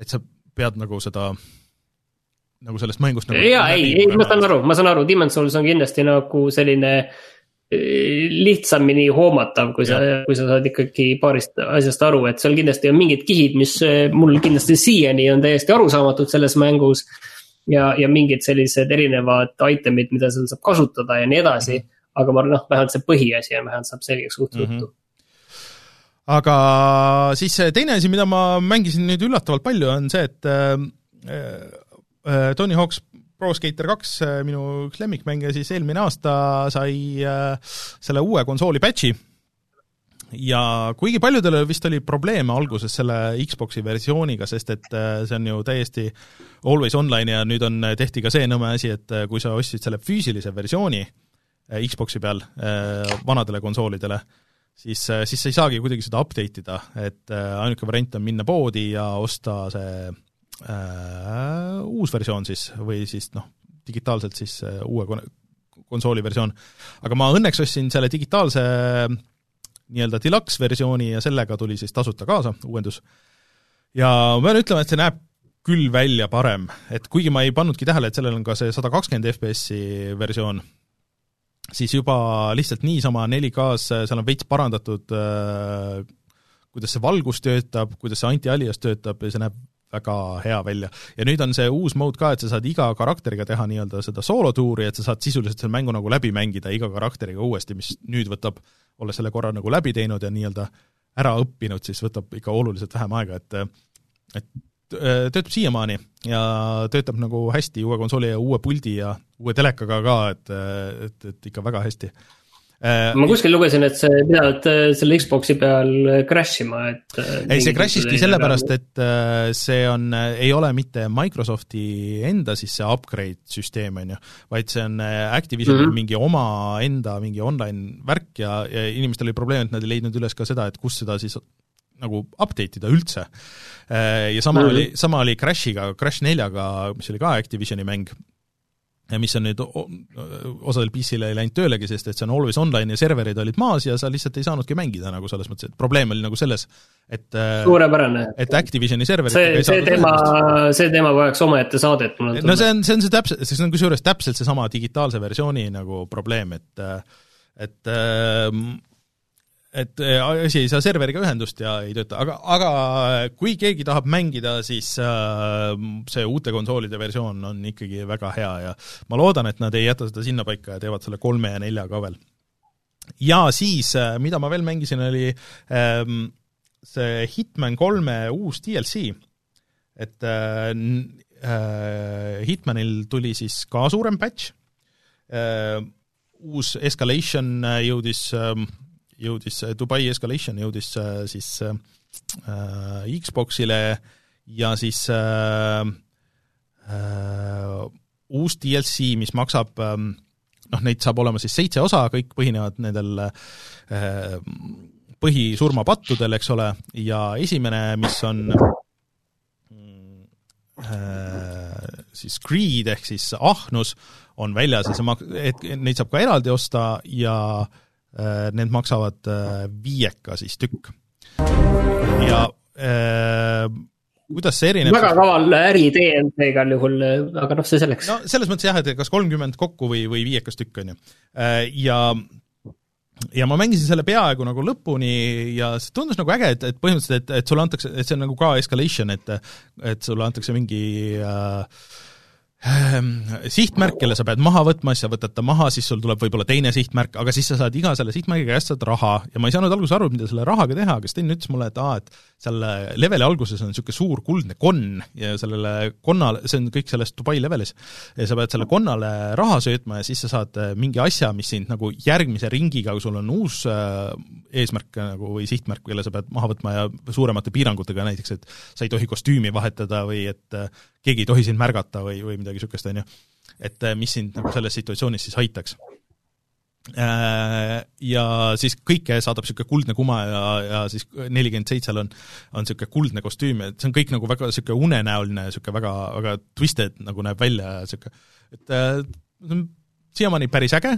et sa pead nagu seda äh, nagu sellest mängust nagu jaa, ei, ei, ma saan aru, ma saan aru, Demon's Souls on kindlasti nagu selline eh, lihtsamini hoomatav, kui sa, kui sa saad ikkagi paarist asjast aru, et seal kindlasti on mingid kihid, mis eh, mul kindlasti siiani on täiesti arusaamatud selles mängus. ja, ja mingid sellised erinevad item'id, mida seal saab kasutada ja nii edasi. aga ma noh, vähemalt see põhiasi on, vähemalt saab selgeks suht ruttu mm -hmm aga siis teine asi, mida ma mängisin nüüd üllatavalt palju, on see, et äh, Tony Hawk's Pro Skater kaks, äh, minu üks lemmikmänge, siis eelmine aasta sai äh, selle uue konsooli patch'i. Ja kuigi paljudel vist oli probleeme alguses selle Xbox'i versiooniga, sest et äh, see on ju täiesti always online ja nüüd on, tehti ka see nõme asi, et kui sa ostsid selle füüsilise versiooni Xbox'i peal vanadele konsoolidele, siis, siis sa ei saagi kuidagi seda update ida, et ainuke variant on minna poodi ja osta see äh, uus versioon siis või siis noh, digitaalselt siis äh, uue kon-, konsooli versioon. aga ma õnneks ostsin selle digitaalse nii-öelda deluxe versiooni ja sellega tuli siis tasuta kaasa, uuendus. ja ma pean ütlema, et see näeb küll välja parem, et kuigi ma ei pannudki tähele, et sellel on ka see sada kakskümmend FPS-i versioon, siis juba lihtsalt niisama 4K-s, seal on veits parandatud äh, kuidas see valgus töötab, kuidas see anti-alias töötab ja see näeb väga hea välja. ja nüüd on see uus mode ka, et sa saad iga karakteriga teha nii-öelda seda soolotuuri, et sa saad sisuliselt selle mängu nagu läbi mängida iga karakteriga uuesti, mis nüüd võtab, olles selle korra nagu läbi teinud ja nii-öelda ära õppinud, siis võtab ikka oluliselt vähem aega, et et äh, töötab siiamaani ja töötab nagu hästi uue konsooli ja uue puldi ja uue telekaga ka, et, et, et ikka väga hästi ma kuskil lugesin, et sa pead äh, selle Xbox'i peal äh, crash ima, et. ei, see crash iski sellepärast, et see on, ei ole mitte Microsofti enda siis see upgrade süsteem, on ju, vaid see on Activisionil mm -hmm. mingi omaenda mingi online värk ja, ja inimestel oli probleem, et nad ei leidnud üles ka seda, et kus seda siis nagu update ida üldse. Ja sama mm -hmm. oli, sama oli Crashiga, Crash neljaga, mis oli ka Activisioni mäng mis on nüüd osadel PC-le ei läinud töölegi, sest et see on always online ja serverid olid maas ja sa lihtsalt ei saanudki mängida nagu selles mõttes, et probleem oli nagu selles, et äh, suurepärane. et Activisioni serverid see, see teema, see teema vajaks omaette saadet, mulle tundub. no see on, see on see täpselt, see on kusjuures täpselt seesama digitaalse versiooni nagu probleem, et et äh, et äh, asi ei saa serveriga ühendust ja ei tööta, aga, aga kui keegi tahab mängida, siis äh, see uute konsoolide versioon on ikkagi väga hea ja ma loodan, et nad ei jäta seda sinnapaika ja teevad selle kolme ja nelja ka veel. ja siis, äh, mida ma veel mängisin, oli ähm, see Hitman kolme uus DLC, et äh, Hitmanil tuli siis ka suurem patch. Äh,, uus Escalation jõudis äh, jõudis, Dubai Escalation jõudis äh, siis äh, Xboxile ja siis äh, äh, uus DLC, mis maksab äh, noh, neid saab olema siis seitse osa, kõik põhinevad nendel äh, põhisurmapattudel, eks ole, ja esimene, mis on äh, siis Greed ehk siis ahnus, on väljas ja see mak-, et neid saab ka eraldi osta ja äh, need maksavad äh, viieka siis tükk. ja äh, kuidas see erineb väga kaval äriidee on see igal juhul, aga noh, see selleks. no selles mõttes jah, et kas kolmkümmend kokku või, või viiekas tükk, on ju. Ja ja ma mängisin selle peaaegu nagu lõpuni ja see tundus nagu äge, et, et põhimõtteliselt, et, et sulle antakse, et see on nagu ka escalation, et et sulle antakse mingi äh, sihtmärk, kelle sa pead maha võtma, siis sa võtad ta maha, siis sul tuleb võib-olla teine sihtmärk, aga siis sa saad iga selle sihtmärgi käest saad raha. Ja ma ei saanud alguses aru, mida selle rahaga teha, aga Sten ütles mulle, et aa, et seal leveli alguses on niisugune suur kuldne konn ja sellele konnale, see on kõik selles Dubai levelis, ja sa pead selle konnale raha söötma ja siis sa saad äh, mingi asja, mis sind nagu järgmise ringiga, kui sul on uus äh, eesmärk nagu või sihtmärk, kelle sa pead maha võtma ja suuremate piirangutega näiteks, et sa ei tohi kostüümi vahetada või et keegi ei tohi sind märgata või, või midagi niisugust, on ju. et äh, mis sind nagu selles situatsioonis siis aitaks. Äh, ja siis kõike saadab niisugune kuldne kuma ja, ja siis nelikümmend seitsel on, on niisugune kuldne kostüüm, et see on kõik nagu väga niisugune unenäoline, niisugune väga, väga twisted nagu näeb välja ja niisugune, et äh, see on siiamaani päris äge,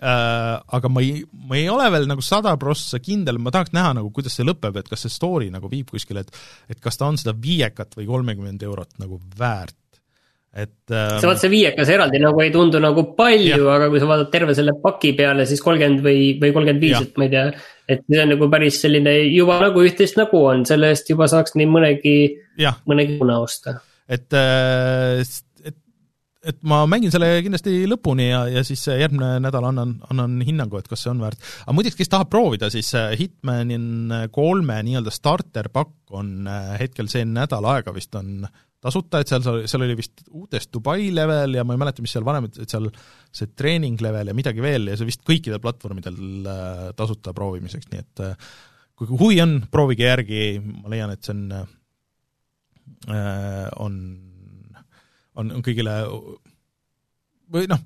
aga ma ei, ma ei ole veel nagu sada prossa kindel, ma tahaks näha nagu, kuidas see lõpeb, et kas see story nagu viib kuskile, et et kas ta on seda viiekat või kolmekümmend eurot nagu väärt et ähm, see vaat see viiekas eraldi nagu ei tundu nagu palju, aga kui sa vaatad terve selle paki peale, siis kolmkümmend või, või kolmkümmend viis, et ma ei tea. et see on nagu päris selline juba nagu üht-teist nägu on, selle eest juba saaks nii mõnegi, mõnegi kuna osta. et, äh, et ma mängin selle kindlasti lõpuni ja, ja siis järgmine nädal annan, annan hinnangu, et kas see on väärt. aga muideks, kes tahab proovida, siis Hitmanin kolme nii-öelda starter-pakk on hetkel see nädal aega vist on tasuta, et seal, seal oli vist uutest Dubai level ja ma ei mäleta, mis seal varem, et seal see treening level ja midagi veel ja see vist kõikidel platvormidel tasuta proovimiseks, nii et kui huvi on, proovige järgi, ma leian, et see on, on on, on kõigile või noh,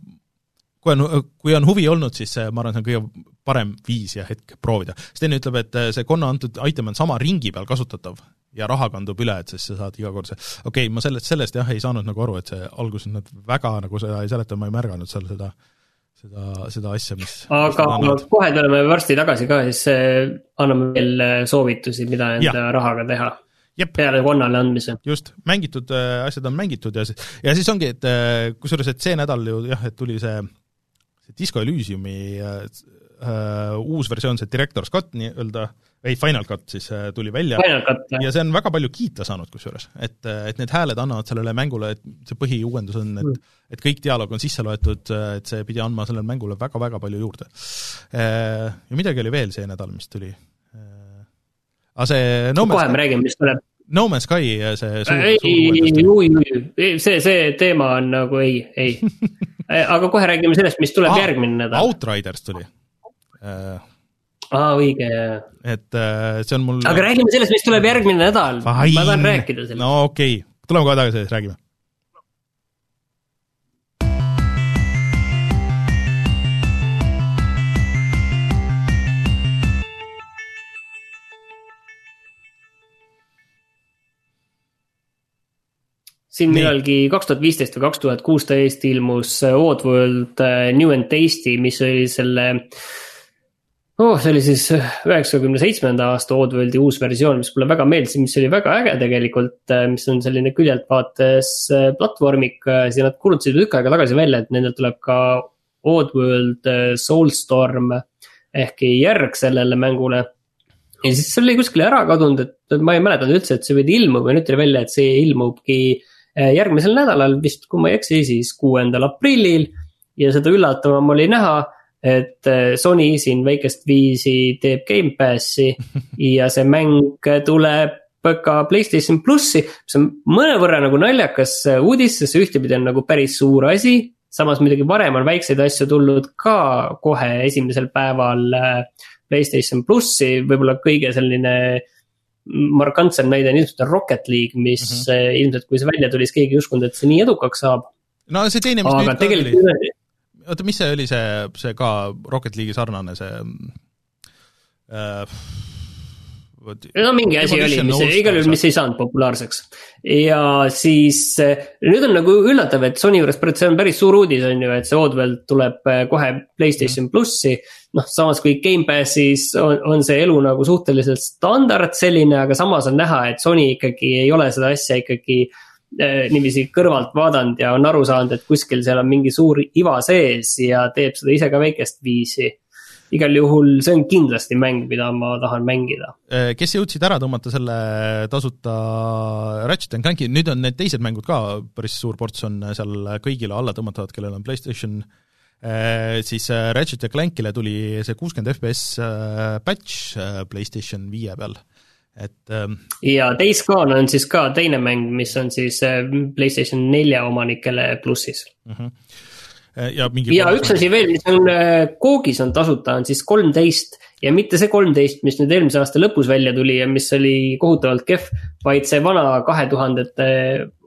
kui on, kui on huvi olnud, siis ma arvan, see on kõige parem viis ja hetk proovida. Sten ütleb, et see Konna antud item on sama ringi peal kasutatav ja raha kandub üle, et siis sa saad iga kord see, okei okay,, ma sellest, sellest jah, ei saanud nagu aru, et see alguses nad väga nagu seda ei seleta, ma ei märganud seal seda seda, seda asja, mis aga mis kohe tuleme varsti tagasi ka, siis anname veel soovitusi, mida enda ja. rahaga teha Jep. peale konnale andmise. just, mängitud äh, asjad on mängitud ja siis, ja siis ongi, et äh, kusjuures, et see nädal ju jah, et tuli see, see Disco Elysiumi äh, uh, uus versioon, see Director's Cut nii-öelda, ei, Final Cut siis uh, tuli välja. ja see on väga palju kiita saanud kusjuures, et, et need hääled annavad sellele mängule, et see põhiuuendus on, et mm. et kõik dialoog on sisse loetud, et see pidi andma sellele mängule väga-väga palju juurde uh,. Ja midagi oli veel see nädal, mis tuli aga see no kohe me räägime, mis tuleb. No Man's Sky, see suur, ei, ei, see, see teema on nagu ei, ei aga kohe räägime sellest, mis tuleb ah, järgmine nädal. Outriders tuli uh, aa, õige, jaa. et see on mul aga räägime sellest, mis tuleb järgmine nädal, ma tahan rääkida sellest. no okei okay., tuleme kohe tagasi, siis räägime siin millalgi kaks tuhat viisteist või kaks tuhat kuusteist ilmus äh, Oddworld äh, New and Tasty, mis oli selle. oh, see oli siis üheksakümne seitsmenda aasta Oddworldi uus versioon, mis mulle väga meeldis, mis oli väga äge tegelikult. Äh, mis on selline küljelt vaates platvormik ja nad kuulutasid tükk aega tagasi välja, et nendel tuleb ka Oddworld Soulstorm ehk järg sellele mängule ja siis see oli kuskile ära kadunud, et ma ei mäletanud üldse, et see pidi ilmuma ja nüüd tuli välja, et see ilmubki Eh, järgmisel nädalal vist, kui ma ei eksi, siis kuuendal aprillil. ja seda üllatavam oli näha, et eh, Sony siin väikest viisi teeb Gamepassi ja see mäng tuleb ka Playstation plussi, mis on mõnevõrra nagu naljakas uudis, sest see ühtepidi on nagu päris suur asi. samas muidugi varem on väikseid asju tulnud ka kohe esimesel päeval Playstation plussi, võib-olla kõige selline markantsem näide on ilmselt Rocket League, mis mm -hmm. ilmselt, kui see välja tuli, siis keegi ei uskunud, et see nii edukaks saab. no see teine, mis Aga nüüd tegelikult... oli, oota, mis see oli, see, see ka Rocket League'i sarnane, see äh, no mingi asi oli, mis igal juhul, mis ei saanud populaarseks. ja siis nüüd on nagu üllatav, et Sony juures, see on päris suur uudis, on ju, et see Oddworld tuleb eh, kohe Playstation plussi. noh, samas kui Gamepassis on, on see elu nagu suhteliselt standard selline, aga samas on näha, et Sony ikkagi ei ole seda asja ikkagi eh, niiviisi kõrvalt vaadanud ja on aru saanud, et kuskil seal on mingi suur iva sees ja teeb seda ise ka väikest viisi igal juhul see on kindlasti mäng, mida ma tahan mängida. Äh, kes jõudsid ära tõmmata selle tasuta Ratchet and Clanki, nüüd on need teised mängud ka, päris suur ports on seal kõigile alla tõmmatavad, kellel on PlayStation äh, siis äh, Ratchet ja Clankile tuli see kuuskümmend FPS patch PlayStation viie peal, et. Ähm, ja Days Gone on siis ka teine mäng, mis on siis PlayStation nelja omanikele plussis uh. Mhm. -huh ja mingi. ja üks asi veel, mis on koogis äh, on tasuta, on siis kolmteist ja mitte see kolmteist, mis nüüd eelmise aasta lõpus välja tuli ja mis oli kohutavalt kehv, vaid see vana kahe tuhandete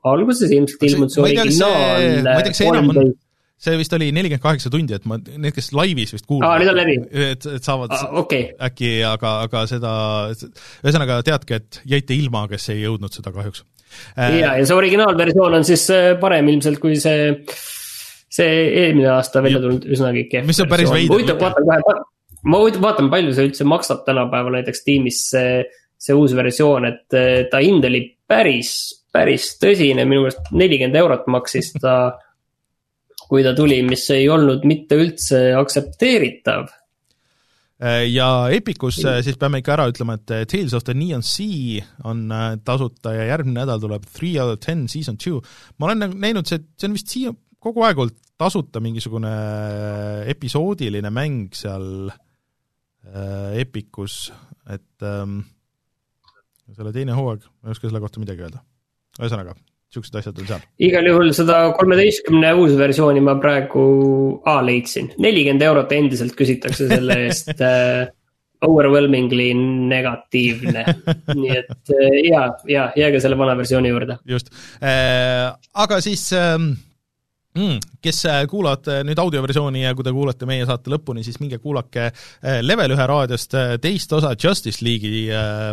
alguses ilmselt ilmunud see originaal kolmteist see vist oli nelikümmend kaheksa tundi, et ma, need, kes laivis vist kuulavad. et, et saavad aa, okay. äkki, aga, aga seda, ühesõnaga teadke, et jäite ilma, kes ei jõudnud seda kahjuks. ja, ja see originaalversioon on siis äh, parem ilmselt kui see see eelmine aasta välja tulnud üsnagi kehv. mis on päris veider. huvitav, vaatan kohe, ma vaatan, palju see üldse maksab tänapäeval näiteks tiimis see, see uus versioon, et ta hind oli päris, päris tõsine, minu meelest nelikümmend eurot maksis ta. kui ta tuli, mis ei olnud mitte üldse aktsepteeritav ja Epicus siis peame ikka ära ütlema, et Tales of the Neon Sea on tasuta ja järgmine nädal tuleb Three out of ten season two. ma olen näinud, see, see on vist siia kogu aeg olnud tasuta mingisugune episoodiline mäng seal äh, Epicus, et ähm, selle teine hooaeg, ma ei oska selle kohta midagi öelda. ühesõnaga, niisugused asjad on seal. igal juhul seda kolmeteistkümne uusversiooni ma praegu A leidsin, nelikümmend eurot endiselt küsitakse selle eest äh, overwhelmingly negatiivne nii et äh, ja, ja jääge selle vana versiooni juurde. just äh,, aga siis äh, mm,. kes äh, kuulavad äh, nüüd audioversiooni ja kui te kuulate meie saate lõpuni, siis minge kuulake äh, Level ühe raadiost teist osa Justice League'i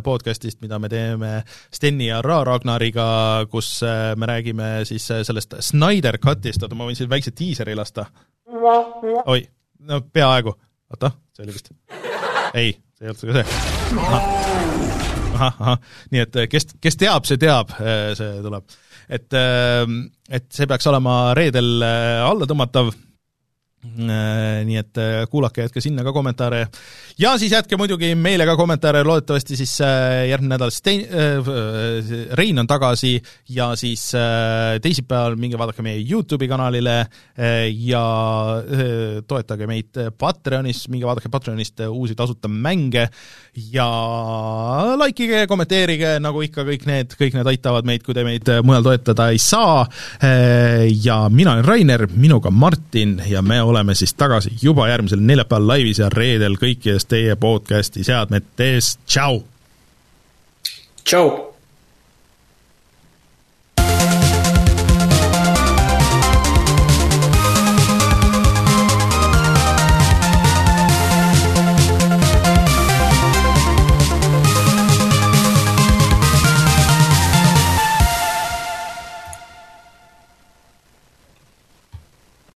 podcastist, mida me teeme Steni ja Ra Ragnariga, kus me räägime siis sellest Snyder Cutist, oota ma võin siin väikse diiseri lasta. oi, no peaaegu, oota, see oli vist, ei, see ei olnud ka see. ahah, ahah, nii et kes, kes teab, see teab, see tuleb et, ähm, et see peaks olema reedel äh, alla tõmmatav nii et äh, kuulake, jätke sinna ka kommentaare ja siis jätke muidugi meile ka kommentaare, loodetavasti siis äh, järgmine nädal Stein äh,, Rein on tagasi ja siis äh, teisipäeval minge vaadake meie Youtube'i kanalile äh, ja äh, toetage meid Patreonis, minge vaadake Patreonist uusi tasuta mänge ja likeige ja kommenteerige, nagu ikka, kõik need, kõik need aitavad meid, kui te meid mujal toetada ei saa äh,. ja mina olen Rainer, minuga Martin ja me oleme oleme siis tagasi juba järgmisel neljapäeval laivis ja reedel kõikides teie podcasti seadmetes, tšau! tšau!